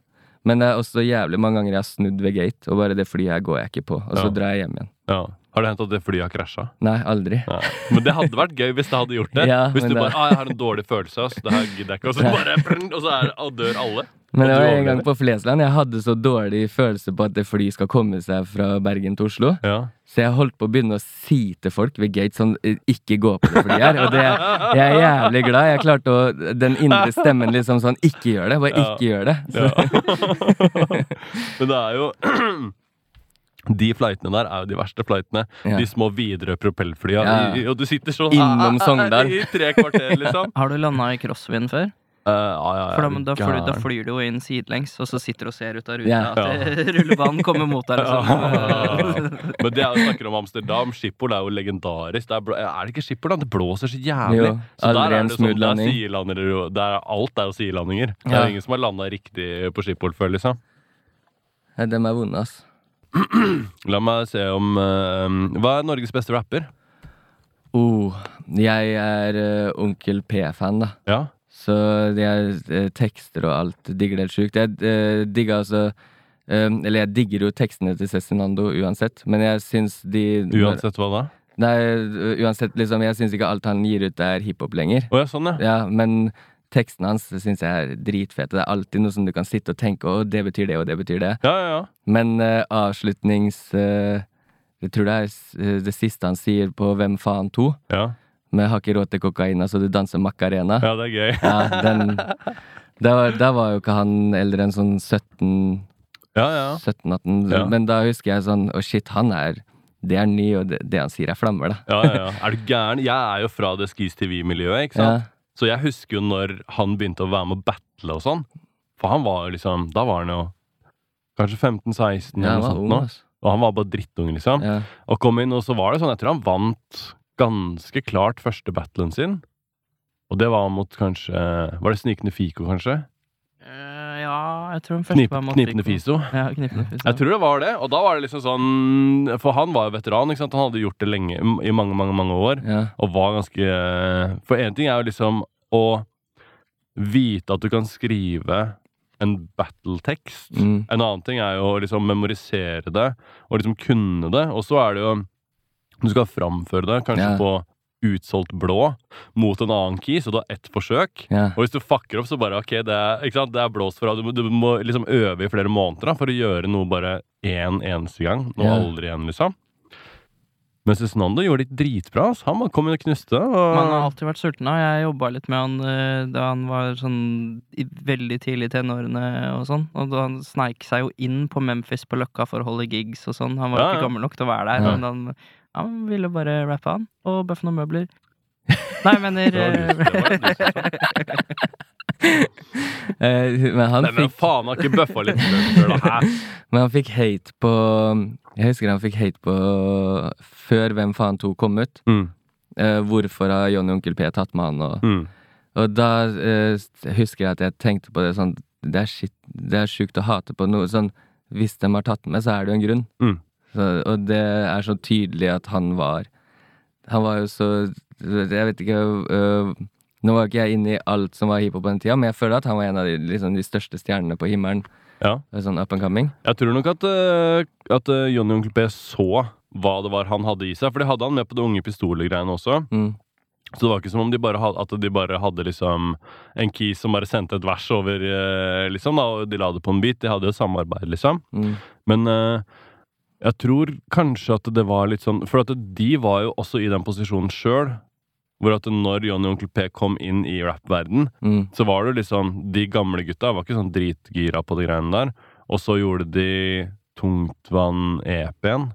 Men det er også jævlig mange ganger jeg har snudd ved gate, og bare det flyet her går jeg ikke på. Og så Ja. drar jeg hjem igjen. Ja. Har det hendt at det flyet har krasja? Nei, aldri. Nei. Men det hadde vært gøy hvis det hadde gjort det. <laughs> Ja, hvis du det- bare ah, 'Jeg har en dårlig følelse, ass. Det her gidder jeg ikke.' Og så <laughs> bare Og så er, og dør alle. Men det var en gang på Flesland jeg hadde så dårlig følelse på at det flyet skal komme seg fra Bergen til Oslo. Ja. Så jeg holdt på å begynne å si til folk ved gate sånn eh, Ikke gå på det flyet her. Og det, jeg er jævlig glad. Jeg klarte å Den indre stemmen liksom sånn Ikke gjør det. Bare Ja. ikke gjør det. Ja. <laughs> Men det er jo <clears throat> De flightene der er jo de verste flightene. Ja. De små Widerøe propellflya. Ja. Og du sitter sånn Innom <laughs> Sogndal. i tre kvarter, liksom. Har du landa i crosswind før? Eh, ja, ja, ja, For da, da, flyr, da flyr du jo inn sidelengs, og så sitter du og ser ut av ruta yeah. <laughs> at rullebanen kommer mot deg. Liksom. <laughs> Men det er jo snakker om Amsterdam. Schiphol er jo legendarisk. Det er, er det ikke Schiphol, da? Det blåser så jævlig. Jo, så der er det sånn, det er sidelandere der er, Alt er jo sidelandinger. Det er ingen som har landa riktig på Schiphol før, liksom. ja, dem er vonde, ass. <clears throat> La meg se om uh, Hva er Norges beste rapper? Oh, jeg er uh, Onkel P-fan, da. Ja? Så de her tekster og alt digger det helt sjukt. Jeg uh, digger altså eh, Eller jeg digger jo tekstene til Cezinando uansett, men jeg syns de Uansett hva da? Nei, uansett, liksom, jeg syns ikke alt han gir ut er hiphop lenger. Oh, ja, sånn, ja. Ja, men tekstene hans syns jeg er dritfete. Det er alltid noe som du kan sitte og tenke Å, det betyr det, og det betyr det. Ja, ja, ja. Men uh, avslutnings Uh, Jeg tror det er eh, det siste han sier på Hvem faen 2, ja. Med Har ikke råd til kokaina, så du danser Macarena. Ja, det er gøy. Ja, den Da var, da var jo ikke han eldre enn sånn 17 Ja, ja. 17-18, Ja. men da husker jeg sånn Å, shit, han er Det er ny, og det, det han sier, er flammer, da. ja, ja, ja. Er du gæren? Jeg er jo fra det Skis TV-miljøet, ikke sant? Ja. Så jeg husker jo når han begynte å være med å battle og sånn. For han var jo liksom Da var han jo kanskje 15-16 Ja, eller noe sånt nå. altså. Og han var bare drittung, liksom. Ja. Og kom inn, og så var det sånn Jeg tror han vant ganske klart første battlen sin. Og det var mot kanskje Var det Snikende Fiko, kanskje? Uh, ja, jeg tror den første Knip, var mot knipende. Fiso. Ja, knipende fiso. Jeg tror det var det. Og da var det liksom sånn For han var jo veteran, ikke sant? Han hadde gjort det lenge, i mange, mange, mange år. Ja. Og var ganske For én ting er jo liksom å vite at du kan skrive en battletekst. Mm. En annen ting er jo å liksom memorisere det og liksom kunne det. Og så er det jo Du skal framføre det, kanskje Ja. på utsolgt blå mot en annen key, så du har ett forsøk. Ja. Og hvis du fucker opp, så bare ok, det er, ikke sant? Det er blåst fra. Du, må- du må liksom øve i flere måneder da, for å gjøre noe bare én eneste gang. Noe Ja. aldri igjen, liksom. Men Cezinando gjorde det dritbra. Han kom inn og knuste. Og... Man har alltid vært sulten. og Jeg jobba litt med han eh, da han var sånn i veldig tidlig i tenårene og sånn. Og da han sneik seg jo inn på Memphis på Løkka for å holde gigs og sånn. Han var Ja, ikke gammel nok til å være der, Ja. men han, han ville bare rappe, han. Og bøffe noen møbler. Nei, jeg mener <laughs> lyst. <laughs> Eh, men, han Nei, men fikk, faen, har ikke bøffa litt før, da? Hæ? <laughs> men han fikk hate på Jeg husker han fikk hate på Før Hvem faen 2 kom ut. Mm, Eh, hvorfor har Johnny Onkel P tatt med han? Og, mm. Og da eh, husker jeg at jeg tenkte på det sånn Det er shit, det er sjukt å hate på noe sånn Hvis de har tatt med, så er det jo en grunn. Mm. Så, og det er så tydelig at han var Han var jo så Jeg vet ikke øh, Nå var ikke jeg inne i alt som var hiphop på den tida, men jeg føler at han var en av de, liksom, de største stjernene på himmelen. Ja. Sånn up and coming. Jeg tror nok at, eh, at eh, Johnny Onkel P så hva det var han hadde i seg. For det hadde han med på det Unge Pistoler-greiene også. Mm. Så det var ikke som om de bare hadde, at de bare hadde liksom en key som bare sendte et vers over, eh, liksom, da, og de la det på en bit. De hadde jo samarbeid, liksom. Mm. Men eh, jeg tror kanskje at det var litt sånn For at de var jo også i den posisjonen sjøl. Hvor at når Johnny Onkel P kom inn i rappverden, Mm. så var det jo liksom De gamle gutta var ikke sånn dritgira på de greiene der. Og så gjorde de Tungtvann-EP-en.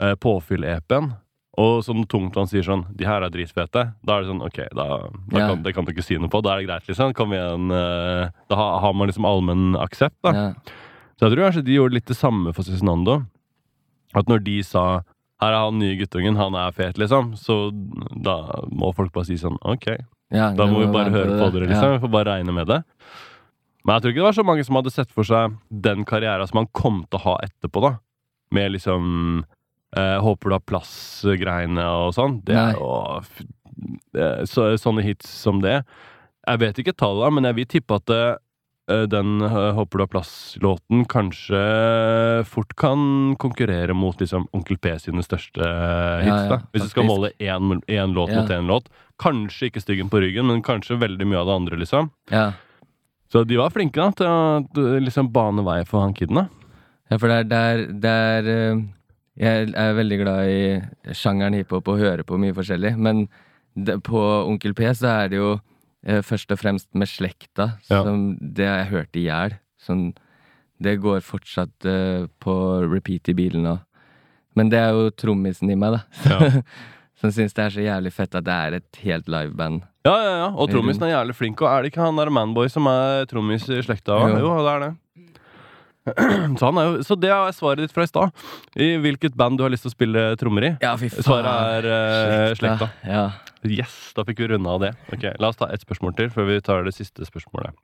Eh, Påfyll-EP-en. Og som Tungtvann sier sånn De her er dritfete. Da er det sånn OK, da, da yeah. kan, det kan du ikke si noe på. Da er det greit, liksom. Kom igjen. eh, Da har, har man liksom allmenn aksept, da. Yeah. Så jeg tror kanskje de gjorde litt det samme for Cezinando. At når de sa her er han nye guttungen, han er fet, liksom. Så da må folk bare si sånn OK, Ja, da må vi bare høre på dere, liksom. Vi får bare regne med det. Men jeg tror ikke det var så mange som hadde sett for seg den karrieren som han kom til å ha etterpå, da. Med liksom eh, Håper du har plass-greiene og sånn. Det er jo eh, så, Sånne hits som det. Jeg vet ikke tallet, men jeg vil tippe at det, eh, den eh, Håper du har plass-låten kanskje fort kan konkurrere mot liksom Onkel P sine største eh, hits. ja, da Hvis du skal måle én, én låt Ja. mot én låt. Kanskje ikke Styggen på ryggen, men kanskje veldig mye av det andre, liksom. Ja. Så de var flinke da til å liksom bane vei for han kiden. da Ja, for det er der eh, Jeg er veldig glad i sjangeren hiphop og hører på mye forskjellig, men det, på Onkel P så er det jo eh, først og fremst med slekta, Ja. som det har jeg hørt i hjel. Sånn, det går fortsatt eh, på repeat i bilen og Men det er jo trommisen i meg, da. Ja. <laughs> Som syns det er så jævlig fett at det er et helt liveband. Ja, ja, ja. Og trommisen er jævlig flink. Og er det ikke han der Manboy som er trommis i slekta? Jo. jo, det er det. <clears throat> Så, han er jo, så det er svaret ditt fra i stad. I hvilket band du har lyst til å spille trommer i? Ja. Svaret er uh, slekta. Ja. Yes, da fikk vi runda av det. Ok, La oss ta ett spørsmål til før vi tar det siste spørsmålet.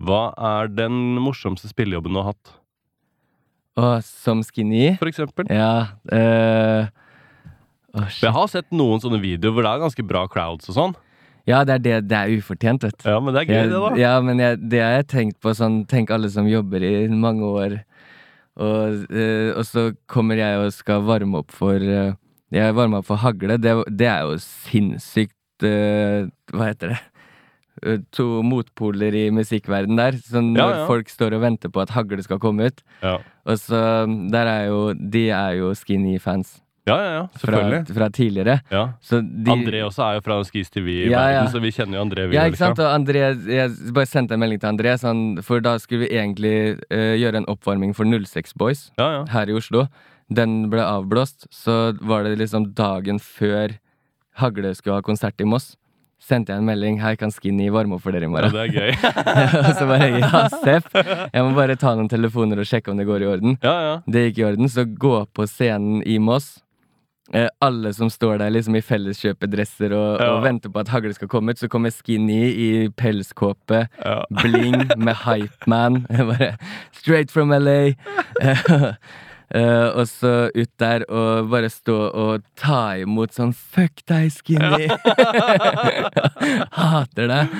Hva er den morsomste spillejobben du har hatt? Og som skinny For eksempel? Ja. åh, For jeg har sett noen sånne videoer hvor det er ganske bra crowds og sånn. Ja, det er det. Det er ufortjent, vet du. Ja, men det er gøy, Jeg- det, da. Ja, men jeg, det har jeg tenkt på sånn Tenk alle som jobber i mange år, og, øh, og så kommer jeg og skal varme opp for øh, Jeg varma opp for hagle. Det, det er jo sinnssykt øh, Hva heter det? To motpoler i musikkverden der. Sånn Ja, når ja. folk står og venter på at hagle skal komme ut. Ja, Og så Der er jo De er jo skinny-fans ja, ja, ja selvfølgelig. fra tidligere. Ja. Så de, André også er jo fra Skis TV-verden, Ja, så vi kjenner jo André. vi Ja, ikke sant? Og André, jeg bare sendte en melding til André, sånn, for da skulle vi egentlig uh, gjøre en oppvarming for 06 Boys her i Oslo. Den ble avblåst, så var det liksom dagen før Hagle skulle ha konsert i Moss. Sendte jeg en melding 'Hei, kan Skinny varme opp for dere i morgen?' ja, det er gøy. <laughs> og så bare 'Ja, Seff, jeg må bare ta noen telefoner og sjekke om det går i orden'. Ja, ja. Det gikk i orden, så gå på scenen i Moss. Eh, alle som står der liksom i felleskjøpedresser og, Ja. og venter på at hagle skal komme ut, så kommer Skinny i pelskåpe, ja. bling med Hypeman. <laughs> Bare straight from LA. <laughs> Uh, og så ut der og bare stå og ta imot sånn Fuck deg, Skinny! <laughs> Hater deg.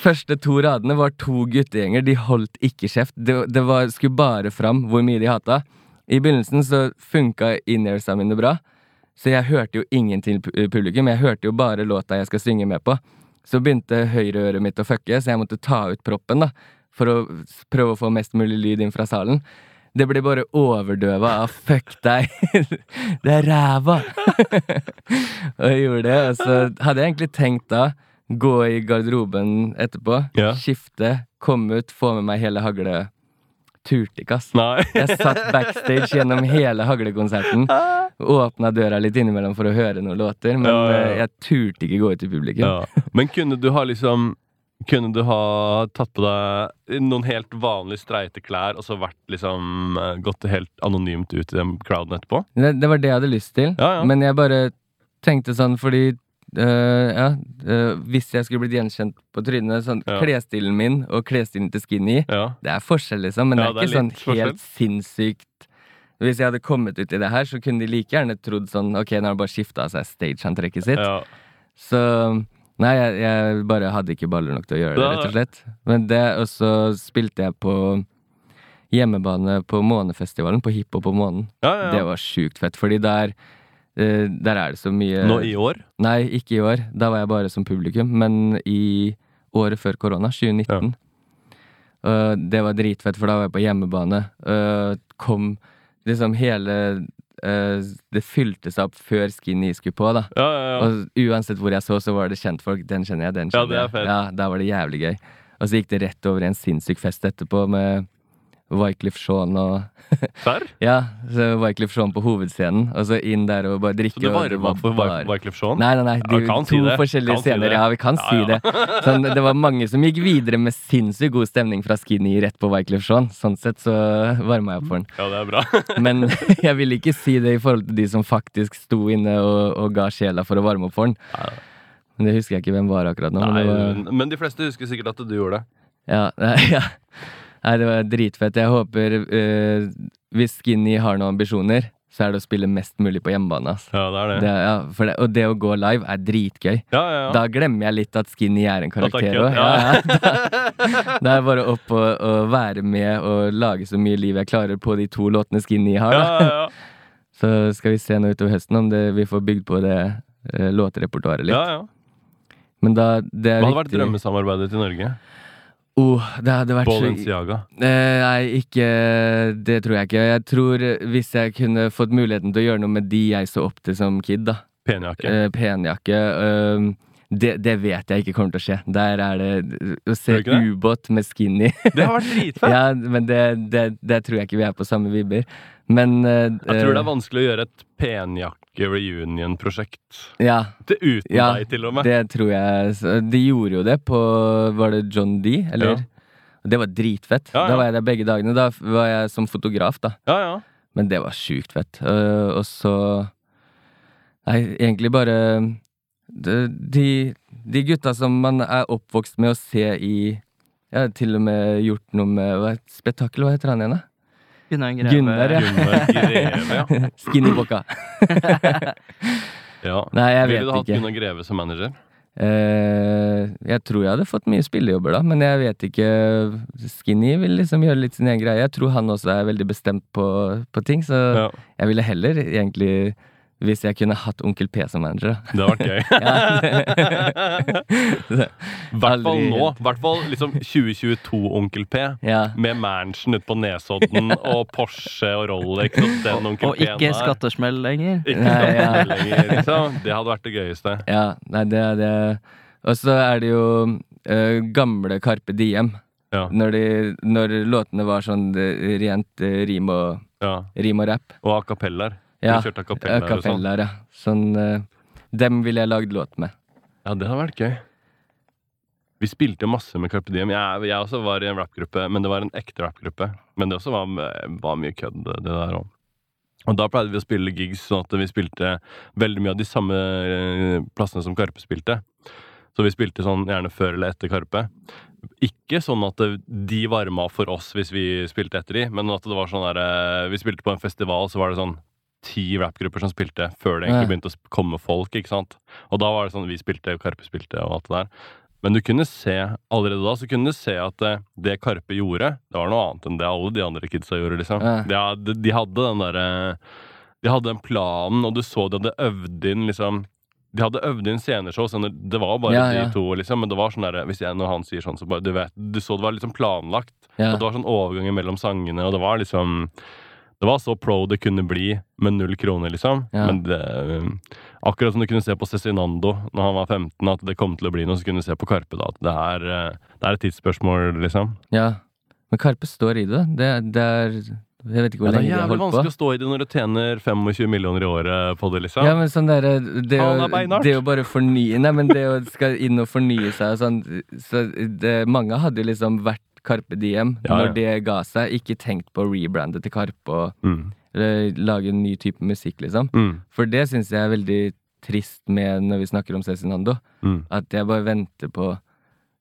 Første to radene var to guttegjenger. De holdt ikke kjeft. Det, det var, skulle bare fram hvor mye de hata. I begynnelsen så funka in-earsa mine bra, så jeg hørte jo ingen til publikum. Jeg hørte jo bare låta jeg skal synge med på. Så begynte høyreøret mitt å fucke, så jeg måtte ta ut proppen da, for å prøve å få mest mulig lyd inn fra salen. Det ble bare overdøva av 'fuck deg', <laughs> 'det er ræva'. <laughs> og jeg gjorde det. Og så hadde jeg egentlig tenkt da gå i garderoben etterpå, Ja. skifte, komme ut, få med meg hele hagle. Turte ikke, ass. Nei. Jeg satt backstage gjennom hele haglekonserten. Åpna døra litt innimellom for å høre noen låter, men Ja, ja, eh, jeg turte ikke gå ut i publikum. Ja. Men kunne du ha liksom Kunne du ha tatt på deg noen helt vanlige streite klær og så vært liksom eh, gått helt anonymt ut i den crowden etterpå? Det, det var det jeg hadde lyst til, Ja, ja. men jeg bare tenkte sånn fordi øh, ja uh, hvis jeg skulle blitt gjenkjent på trynet sånn, Ja. Klesstilen min og klesstilen til Skinny, Ja. det er forskjell, liksom. Men det er det er ikke sånn forskjell. helt sinnssykt Hvis jeg hadde kommet ut i det her, så kunne de like gjerne trodd sånn Ok, nå har han bare skifta av seg stageantrekket sitt. Så Nei, jeg, jeg bare hadde ikke baller nok til å gjøre det, rett og slett. Men det, og så spilte jeg på hjemmebane på Månefestivalen, på Hiphop på Månen. Det var sjukt fett, fordi der Der er det så mye Nå i år? Nei, ikke i år. Da var jeg bare som publikum. Men i året før korona, 2019. Og det var dritfett, for da var jeg på hjemmebane. Uh, kom liksom hele Det fylte seg opp før Skinny skulle på, da. Ja, ja, ja. Og uansett hvor jeg så, så var det kjentfolk. Den kjenner jeg, den Ja, kjenner det er jeg. fett. Ja, Da var det jævlig gøy. Og så gikk det rett over i en sinnssyk fest etterpå med Wyclef Jean og <laughs> Serr? Ja, så Wyclef Jean på hovedscenen, og så inn der og bare drikke. Så du det varma var for bare- Wyclef Jean? Nei, nei, nei. Ja, kan si to det. forskjellige Kan scener. Si Ja, vi kan Ja, si ja. det. Sånn, det var mange som gikk videre med sinnssykt god stemning fra Skinny rett på Wyclef Jean. Sånn sett så varma jeg opp for den. Ja, det er bra. <laughs> Men <laughs> jeg vil ikke si det i forhold til de som faktisk sto inne og, og ga sjela for å varme opp for den. Men det husker jeg ikke hvem var akkurat nå. Nei, men var, men de fleste husker sikkert at du gjorde det. ja, ja. Nei, det var dritfett. Jeg håper uh, Hvis Skinny har noen ambisjoner, så er det å spille mest mulig på hjemmebane. ass. Ja, det er det. Det, ja, for det, og det å gå live er dritgøy. Ja, ja. Da glemmer jeg litt at Skinny er en det er karakter òg. Ja, ja. <laughs> Da, da er det bare opp og, og være med og lage så mye liv jeg klarer på de to låtene Skinny har. Da. ja, ja. <laughs> Så skal vi se nå utover høsten om det, vi får bygd på det uh, låterepertoaret litt. ja, ja. Men da det er Hva hadde vært drømmesamarbeidet til Norge? Oh, det hadde vært så Balenciaga. Eh, Nei, ikke Det tror jeg ikke. Jeg tror eh, hvis jeg kunne fått muligheten til å gjøre noe med de jeg så opp til som kid, da. Penjakke. Eh, penjakke. eh, det, det vet jeg ikke kommer til å skje. Der er det Å se ubåt med skinny <laughs> Det har vært dritfett! Ja, men det, det, det tror jeg ikke vi er på samme vibber. Men uh, Jeg tror det er eh, vanskelig å gjøre et penjakke-reunion-prosjekt Ja, Det uten Ja, deg, til og med. det tror jeg De gjorde jo det på Var det John D, eller? Ja. Det var dritfett. Da var jeg der begge dagene. Da var jeg som fotograf, da. Ja, ja. Men det var sjukt fett. Uh, og så Nei, egentlig bare de, de, gutta som man er oppvokst med å se i Jeg har til og med gjort noe med hva, Spetakkel, hva heter han igjen, da? Gunnar Greve. Gunnar, ja. Gunnar Greve, ja. <laughs> Skinny Bocca. <laughs> ja. Nei, jeg Ville vet du hatt. Gunnar Greve som manager? Uh, jeg tror jeg hadde fått mye spillejobber da, men jeg vet ikke Skinny vil liksom gjøre litt sin egen greie. Jeg tror han også er veldig bestemt på, på ting, så Ja. jeg ville heller egentlig hvis jeg kunne hatt Onkel P som manager. Det hadde vært gøy. <laughs> <laughs> <laughs> I hvert fall nå. I hvert fall liksom 2022 Onkel P. Ja. Med mansion ute på Nesodden og Porsche og Rolex og den Onkel Og P-en ikke skattesmell lenger. Ikke skattesmell lenger, liksom. Det hadde vært det gøyeste. Ja, nei, det er det. Og så er det jo uh, gamle Carpe Diem. Ja. Når, de, når låtene var sånn eh, rent uh, rim, og, ja. rim og rap. Og a cappellaer. Ja, Du kjørte a A og sånn. ja. Sånn, eh, dem ville jeg lagd låt med. Ja, det hadde vært gøy. Vi spilte masse med Carpe Diem. Jeg, jeg også var i en rappgruppe, men det var en ekte rappgruppe. Men det også var, var mye kødd, det der òg. Og da pleide vi å spille gigs sånn at vi spilte veldig mye av de samme eh, plassene som Karpe spilte. Så vi spilte sånn gjerne før eller etter Karpe. Ikke sånn at de varma for oss hvis vi spilte etter de, men at det var sånn der eh, Vi spilte på en festival, så var det sånn ti rappgrupper som spilte før det egentlig begynte å komme folk. ikke sant? Og da var det sånn vi spilte, Karpe spilte og alt det der. Men du kunne se, allerede da så kunne du se at eh, det Karpe gjorde, det var noe annet enn det alle de andre kidsa gjorde, liksom. Ja. De, de hadde den derre De hadde den planen, og du så de hadde øvd inn liksom De hadde øvd inn sceneshow, så det var bare Ja, de ja. to, liksom. Men det var sånn der, Hvis jeg, når han sier sånn, så bare Du vet Du så det var liksom planlagt. Ja. Og det var sånn overganger mellom sangene, og det var liksom Det var så pro det kunne bli med null kroner, liksom. Ja. Men det Akkurat som du kunne se på Cezinando når han var 15, at det kom til å bli noe, så kunne du se på Karpe da at det er, eh, det er et tidsspørsmål, liksom. Ja. Men Karpe står i det. Det, det er Jeg vet ikke hvor er lenge de har holdt på. Det er vanskelig å stå i det når du tjener 25 millioner i året på det, liksom. Ja, men sånn derre det, å- det å bare fornye Nei, men det å skal inn og fornye seg og sånn så det, Mange hadde jo liksom vært Carpe Diem Ja, når det ga seg. Ikke tenkt på å rebrande til Karpe og Mm. eller, lage en ny type musikk, liksom. Mm. For det syns jeg er veldig trist med når vi snakker om Cezinando. Mm. At jeg bare venter på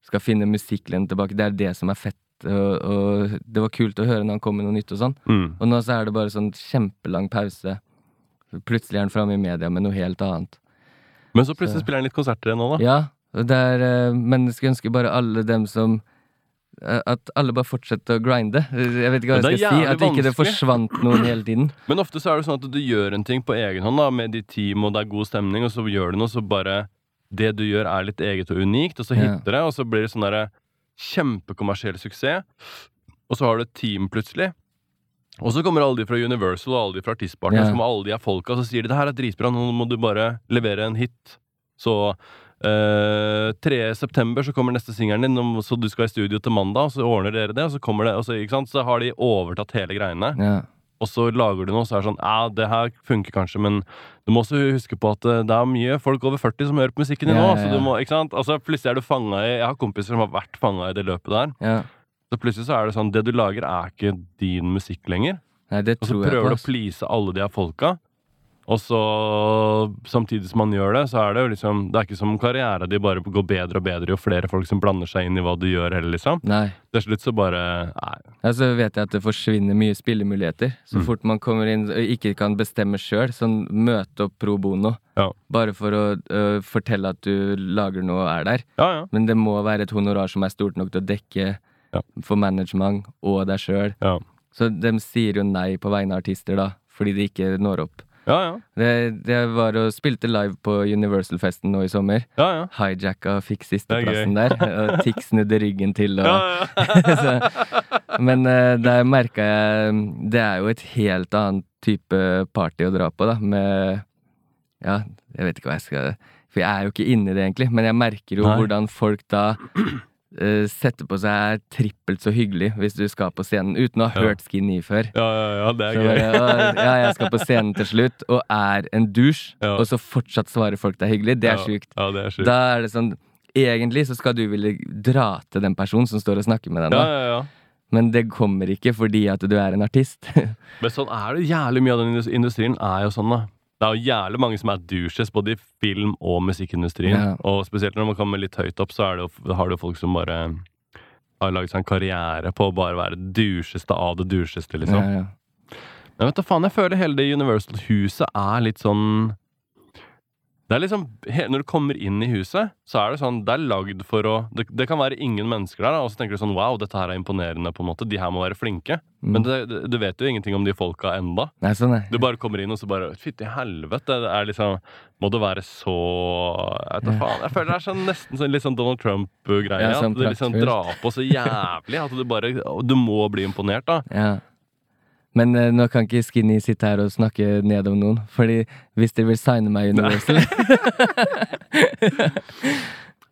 Skal finne musikklinjen tilbake. Det er det som er fett. Og, og det var kult å høre når han kom med noe nytt og sånn. Mm. Og nå så er det bare sånn kjempelang pause. Plutselig er han framme i media med noe helt annet. Men så plutselig spiller han litt konserter igjen nå, da. Ja, og det er, eh, men jeg skulle ønske bare alle dem som At alle bare fortsetter å grinde. Jeg vet ikke hva jeg skal si. At ikke det forsvant noen hele tiden. <clears throat> Men ofte så er det sånn at du gjør en ting på egen hånd da, med ditt team, og det er god stemning, og så gjør du noe, så bare Det du gjør, er litt eget og unikt, og så hitter det, og så blir det sånn derre kjempekommersiell suksess. Og så har du et team plutselig. Og så kommer alle de fra Universal og alle de fra artistpartnere, Ja. så kommer alle de av folka, og så sier de det her er dritbra, nå må du bare levere en hit. Så eh, 3. september så kommer neste singelen din, så du skal i studio til mandag, og så ordner dere det, og så kommer det, og så, så har de overtatt hele greiene. Ja. Og så lager du noe, så er det sånn Ja, det her funker kanskje, men du må også huske på at eh, det er mye folk over 40 som hører på musikken din Ja, nå. ja, Så du må, ikke sant? Altså, plutselig er du fanga i Jeg har kompiser som har vært fanga i det løpet der. ja. Så plutselig så er det sånn Det du lager, er ikke din musikk lenger. Nei, det Og så prøver du å please alle de her folka. Og så, samtidig som man gjør det, så er det jo liksom Det er ikke som karriera di bare går bedre og bedre jo flere folk som blander seg inn i hva du gjør, heller, liksom. Nei. Til slutt så bare Nei. Ja, så vet jeg at det forsvinner mye spillemuligheter. Så Mm. fort man kommer inn og ikke kan bestemme sjøl, sånn møte opp pro bono. Ja. Bare for å øh, fortelle at du lager noe og er der. Ja, ja. Men det må være et honorar som er stort nok til å dekke for management og deg sjøl. Ja, Så de sier jo nei på vegne av artister, da, fordi de ikke når opp. Ja. ja. Det, det var og spilte live på Universal-festen nå i sommer. ja, ja. Hijacka fikk sisteplassen der, og Tix snudde ryggen til. Og, <laughs> så, men uh, der merka jeg Det er jo et helt annet type party å dra på, da, med Ja, jeg vet ikke hva jeg skal For jeg er jo ikke inni det, egentlig, men jeg merker jo Nei. hvordan folk da eh, setter på seg trippelt så hyggelig hvis du skal på scenen, uten å ha hørt Skinny før. ja, ja, ja, det er Så gøy. ja, jeg skal på scenen til slutt, og er en dusj, Ja. og så fortsatt svarer folk deg hyggelig. Det er sjukt. Ja, det er sjukt. Da er det sånn Egentlig så skal du ville dra til den personen som står og snakker med deg nå, Ja, ja, ja. men det kommer ikke fordi at du er en artist. <laughs> Men sånn er det jævlig mye av den industrien er jo sånn, da. Det er jo jævlig mange som er douches, både i film- og musikkindustrien. Ja. Og spesielt når man kommer litt høyt opp, så er det jo, har du folk som bare har laget seg en karriere på å bare være doucheste av det doucheste, liksom. Ja, ja. Men vet du faen, jeg føler hele det Universal-huset er litt sånn Det er liksom, Når du kommer inn i huset, så er det sånn Det er lagd for å Det, det kan være ingen mennesker der, og så tenker du sånn Wow, dette her er imponerende, på en måte. De her må være flinke. Mm. Men det, det, du vet jo ingenting om de folka enda. Nei, sånn er Du bare kommer inn, og så bare Fytti helvete. Det er liksom Må det være så Jeg vet da faen. Jeg føler det er sånn, nesten sånn, litt sånn Donald Trump-greie. Ja, sånn at det liksom drar på så jævlig at du bare Du må bli imponert, da. Ja. Men uh, nå kan ikke Skinny sitte her og snakke ned om noen, Fordi hvis dere vil signe meg i Universal <laughs>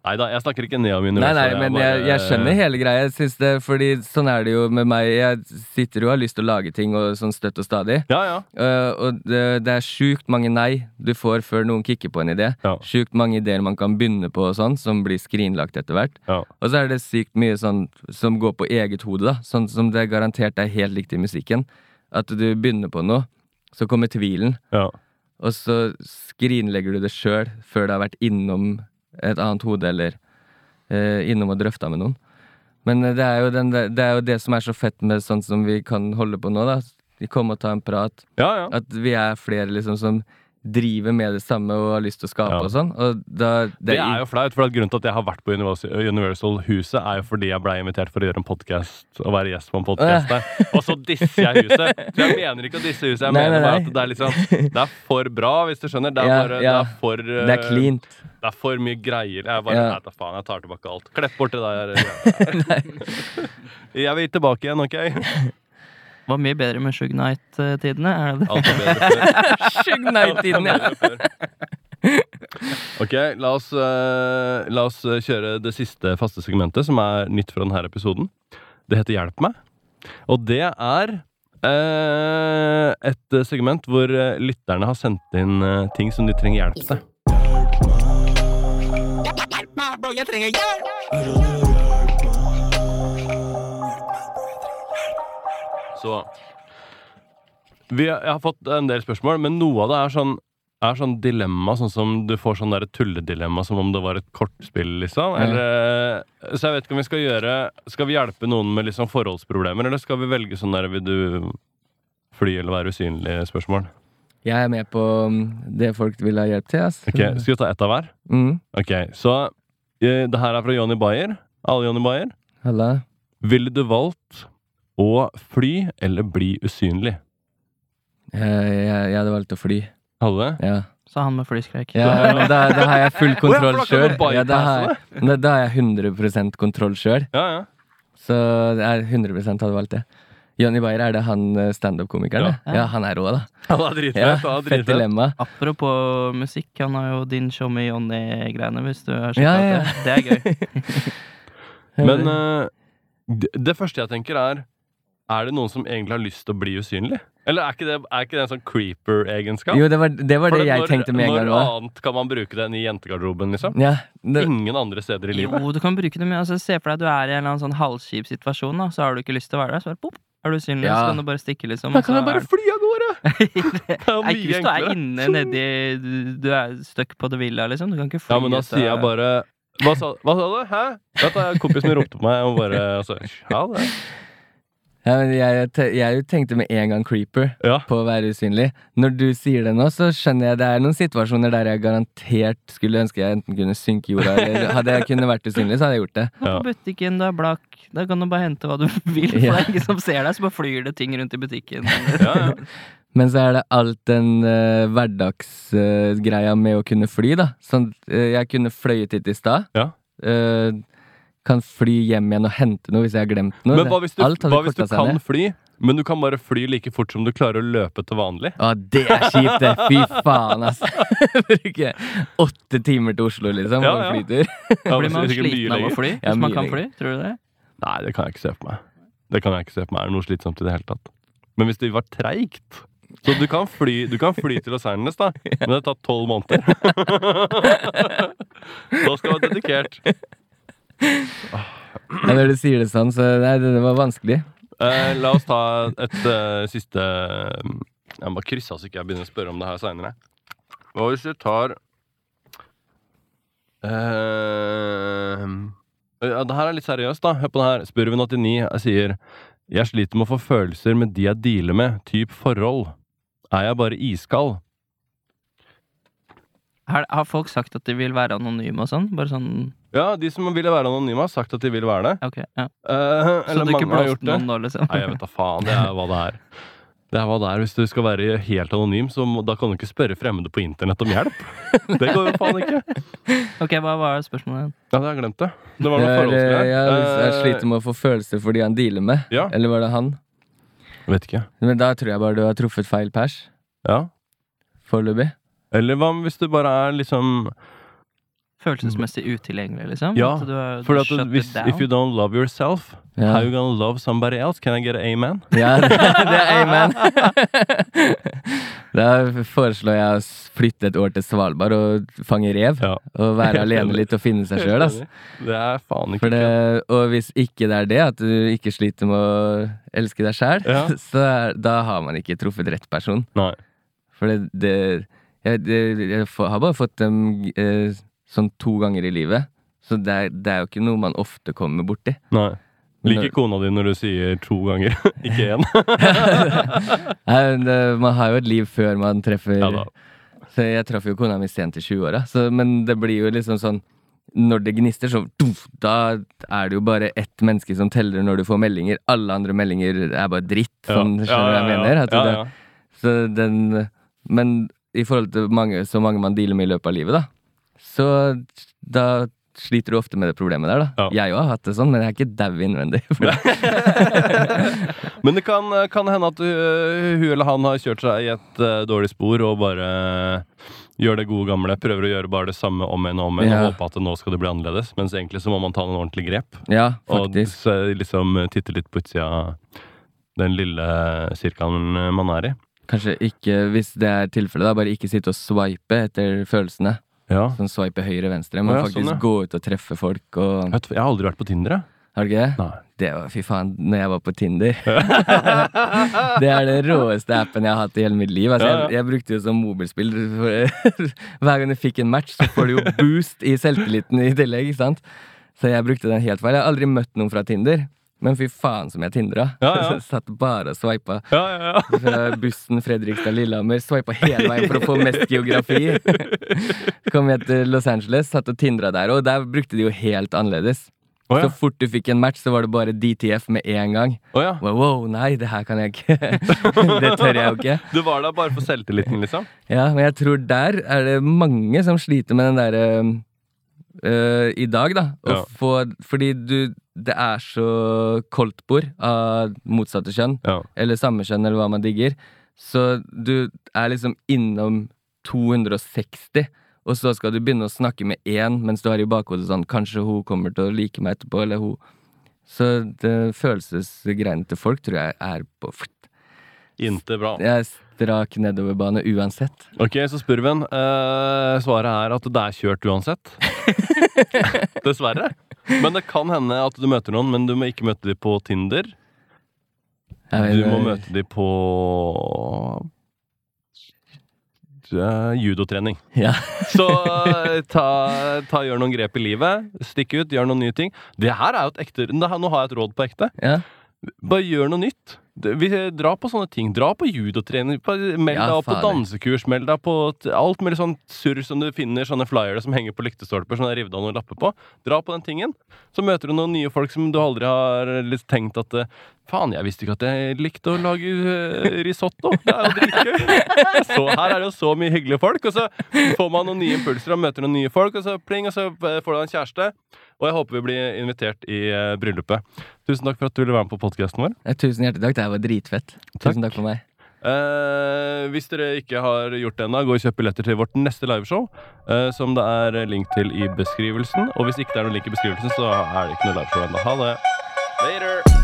Nei da, jeg snakker ikke ned om Nei, Universal. nei, men jeg, jeg skjønner hele greia. Synes det, fordi sånn er det jo med meg. Jeg sitter jo og har lyst til å lage ting og sånn støtt og stadig. Ja, ja. Uh, og det, det er sjukt mange nei du får før noen kicker på en idé. Ja. Sjukt mange ideer man kan begynne på og sånn, som blir skrinlagt etter hvert. ja. Og så er det sykt mye sånn som går på eget hode, da. Sånn som det garantert er helt likt i musikken. At du begynner på noe, så kommer tvilen, ja. og så skrinlegger du det sjøl før det har vært innom et annet hode, eller eh, innom og drøfta med noen. Men eh, det er, den, det er jo det som er så fett med sånn som vi kan holde på nå, da. Vi kommer og tar en prat. ja, ja. At vi er flere liksom som driver med det samme og har lyst til å skape Ja. og sånn. Og da, Det er jo flaut, for grunnen til at jeg har vært på Universal- Universal-huset, er jo fordi jeg ble invitert for å gjøre en podkast og være gjest på en podkast der. Og så disser jeg huset. Så jeg mener ikke å disse huset. Jeg Nei, mener nei, bare at det er liksom Det er for bra, hvis du skjønner. Det er, Ja, bare, ja. Det er for uh, Det er cleant. Det er for mye greier. Jeg bare Ja. Nei, faen, jeg tar tilbake alt. Klepp bort det der. <laughs> jeg vil tilbake igjen, OK? <laughs> Var mye bedre med Shug Night-tidene, er det det? Alt er bedre før. <laughs> Shug Night-tidene, ja. Ok, la oss, eh, la oss eh, kjøre det siste faste segmentet, som er nytt fra denne episoden. Det heter Hjelp meg. Og det er eh, et segment hvor eh, lytterne har sendt inn ting som de trenger hjelp til. Hjelp meg, bro, jeg trenger hjelp! Så vi, Jeg har fått en del spørsmål, men noe av det er sånn er sånn dilemma, sånn som du får sånn der tulledilemma som om det var et kortspill, liksom? Eller, så jeg vet ikke om vi skal gjøre Skal vi hjelpe noen med liksom forholdsproblemer, eller skal vi velge sånn der vil du fly eller være usynlig-spørsmål? Jeg er med på mm, det folk vil ha hjelp til. ass. Ok, Skal vi ta ett av hver? Mm. Ok, Så eh, det her er fra Johnny Bayer. Alle Johnny Bayer. Halla. Ville du valgt å fly eller bli usynlig? Jeg, jeg, jeg hadde valgt å fly. Hadde det? Ja. Sa han med flyskrekk. Ja, da, da har jeg full <laughs> kontroll sjøl. Ja, da, har da har jeg 100 kontroll sjøl. Ja, ja. Så jeg 100% hadde valgt det. Johnny Bayer, er det han eh, standup-komikeren? Ja. Ja, han er rå, da. Han er dritfett. Ja, han er Fett dilemma. Apropos musikk, han har jo din show med Johnny-greiene, hvis du har sett Ja, ja, ja. det. Det er gøy. <laughs> Men uh, det, det første jeg tenker, er Er det noen som egentlig har lyst til å bli usynlig? Eller er ikke det, er ikke det en sånn creeper-egenskap? Jo, det var det, var det jeg når, tenkte med en gang Når òg. annet kan man bruke den i jentegarderoben, liksom? Ja, det, Ingen andre steder i livet. Jo, du kan bruke det, men altså, se for deg at du er i en eller annen sånn halvkjip situasjon, da, så har du ikke lyst til å være der. Så bare, pop, er du usynlig, Ja. så kan du bare stikke, liksom. Da kan jeg bare er- fly av gårde! <laughs> det er er mye ikke hvis du er inne nedi Du, er stuck på The Villa, liksom. Du kan ikke fly Ja, men da sier jeg bare Hva sa, hva sa du? Hæ? Vet du, Kompisen min ropte på meg og bare altså, Ja, det. Ja, men jeg, jeg tenkte med en gang creeper Ja. på å være usynlig. Når du sier det nå, så skjønner jeg det er noen situasjoner der jeg garantert skulle ønske jeg enten kunne synke i jorda, eller hadde jeg kunnet vært usynlig, så hadde jeg gjort det. Ja. på butikken, du er blakk. Da kan du bare hente hva du <laughs> vil. For Ja. det er ingen som ser deg, så bare flyr det ting rundt i butikken. <laughs> Ja, ja. <laughs> Men så er det alt den uh, hverdagsgreia med å kunne fly, da. Sånn, uh, jeg kunne fløyet hit i stad. Ja. Eh, kan fly hjem igjen og hente noe hvis jeg har glemt noe. Men hva hvis du, hva hvis du kan ned. fly, men du kan bare fly like fort som du klarer å løpe til vanlig? Å, det er kjipt, det! Fy faen, ass. <laughs> Bruke åtte timer til Oslo, liksom, Ja, på ja. flytur. <laughs> Ja, Blir man sliten av å fly? Ja, Hvis man kan fly? Tror du det? Nei, det kan jeg ikke se for meg. Det kan jeg ikke se for meg er noe slitsomt i det hele tatt. Men hvis det var treigt Så du kan fly, du kan fly til Los Angeles, da, men det har tatt tolv måneder. <laughs> da skal du være dedikert. Ja, når du sier det sånn, så nei, det, det var vanskelig. Eh, la oss ta et eh, siste Jeg må bare krysse av så ikke jeg begynner å spørre om det her seinere. Hva hvis du tar eh, ja, Det her er litt seriøst, da. Hør på det her. Spurven89 sier Jeg sliter med å få følelser med de jeg dealer med, typ forhold. Er jeg bare iskald? Har, har folk sagt at de vil være anonyme og sånn? Bare sånn Ja, de som ville være anonyme, har sagt at de vil være det. Ok, ja. Eh, Så eller du ikke har gjort det. noen nå, liksom? Nei, jeg vet da faen. Det er hva det er. Det er hva det er. Hvis du skal være helt anonym, så må, da kan du ikke spørre fremmede på internett om hjelp. <laughs> Det går jo faen ikke. Ok, hva var spørsmålet igjen? Ja, det har jeg glemt det. Det var noe Det er, forholdsgreier. jeg, jeg Eh, sliter med å få følelser for de han dealer med. Ja. Eller var det han? Vet ikke. Men da tror jeg bare du har truffet feil pers. Ja. Foreløpig. Eller hva hvis du bare er liksom Følelsesmessig utilgjengelig, liksom? Ja, At du, du For at hvis, if you don't love yourself, yeah. how you gonna love somebody else? Can I get an amen? <laughs> Ja, det, er amen. <laughs> da foreslår jeg å flytte et år til Svalbard og fange rev. Ja. Og være alene <laughs> litt og finne seg sjøl. Altså. Det er faen ikke det, og hvis ikke det er det, at du ikke sliter med å elske deg sjæl, Ja. så er, da har man ikke truffet rett person. Nei. For det, det jeg, jeg, jeg har bare fått dem eh, sånn to ganger i livet. Så det er, det er jo ikke noe man ofte kommer borti. Nei. Liker kona di når du sier to ganger, <laughs> ikke én? <laughs> Det, man har jo et liv før man treffer Ja. Så jeg traff jo kona mi sent i 20-åra, men det blir jo liksom sånn Når det gnister, så Da er det jo bare ett menneske som teller når du får meldinger. Alle andre meldinger er bare dritt. Sånn, skjønner du hva jeg mener? Ja, det. Så den Men i forhold til mange, så mange man dealer med i løpet av livet, da, så da sliter du ofte med det problemet der, da. Ja. Jeg òg har hatt det sånn, men jeg er ikke dau innvendig. <laughs> Men det kan, kan hende at uh, hun eller han har kjørt seg i et uh, dårlig spor og bare gjør det gode gamle. Prøver å gjøre bare det samme om igjen og om igjen Ja. og håpe at nå skal det bli annerledes. Mens egentlig så må man ta noen ordentlige grep. Ja, Og liksom titte litt på utsida den lille sirkelen man er i. Kanskje ikke, hvis det er tilfellet, da, bare ikke sitte og swipe etter følelsene. Ja. Sånn swipe høyre-venstre. Man Å ja, faktisk sånn, ja. gå ut og treffe folk og Jeg, har aldri vært på Tinder, jeg. Har du ikke det? Nei. Det var, fy faen, når jeg var på Tinder. <laughs> det er den råeste appen jeg har hatt i hele mitt liv. Altså, jeg, jeg brukte det som mobilspill. <laughs> Hver gang du fikk en match, så får du jo boost i selvtilliten i tillegg. ikke sant? Så jeg brukte den helt feil. Jeg har aldri møtt noen fra Tinder, men fy faen som jeg tindra. Ja, ja. <laughs> Satt bare og sveipa Ja, ja, ja. <laughs> fra bussen Fredrikstad-Lillehammer. Sveipa hele veien for å få mest geografi. <laughs> Kom jeg til Los Angeles, satt og tindra der, og der brukte de jo helt annerledes. Oh, ja. Så fort du fikk en match, så var det bare DTF med en gang. Oh, ja. Wow, wow, nei, det her kan jeg ikke. det tør jeg jo ikke. Du var der bare for selvtilliten, liksom? Ja, men jeg tror der er det mange som sliter med den derre øh, I dag, da. Ja. få Fordi du Det er så koldtbord av motsatte kjønn. Ja. Eller samme kjønn, eller hva man digger. Så du er liksom innom 260. Og så skal du begynne å snakke med én, mens du har i bakhodet sånn Kanskje hun kommer til å like meg etterpå, eller hun Så det følelsesgreiene til folk tror jeg er på Inte bra. Jeg strak nedoverbane uansett. Ok, så spør vi en. Eh, svaret er at det er kjørt uansett. <laughs> Dessverre. Men det kan hende at du møter noen, men du må ikke møte dem på Tinder. Du må møte dem på uh, judotrening. Ja. Så eh, ta, ta, gjør noen grep i livet. Stikk ut, gjør noen nye ting. Det her er jo et ekte Nå har jeg et råd på ekte. ja. Bare gjør noe nytt. Vi Dra på sånne ting. Dra på judotrening. Meld deg opp på dansekurs. Meld deg på alt mulig sånn surr som du finner, sånne flyere som henger på lyktestolper som revet av noen lapper på. Dra på den tingen. Så møter du noen nye folk som du aldri har litt tenkt at eh, Faen, jeg visste ikke at jeg likte å lage eh, risotto. Det er jo dritgøy. Så her er det jo så mye hyggelige folk, og så får man noen nye impulser og møter noen nye folk, og så pling, og så eh, får du en kjæreste. Og jeg håper vi blir invitert i bryllupet. Tusen takk for at du ville være med på podkasten vår. Tusen hjertelig takk. Det her var dritfett. Tusen takk for meg. Eh, hvis dere ikke har gjort det ennå, gå og kjøp billetter til vårt neste liveshow. eh, som det er link til i beskrivelsen. Og hvis ikke det er noen link i beskrivelsen, så er det ikke noe liveshow ennå. Ha det. Later.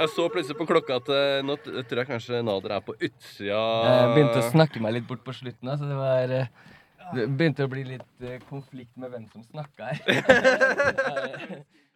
Jeg så plutselig på klokka at eh, nå t- tror jeg kanskje Nader er på utsida Jeg begynte å snakke meg litt bort på slutten, da, så det var eh, Det begynte å bli litt eh, konflikt med hvem som snakka her. <laughs>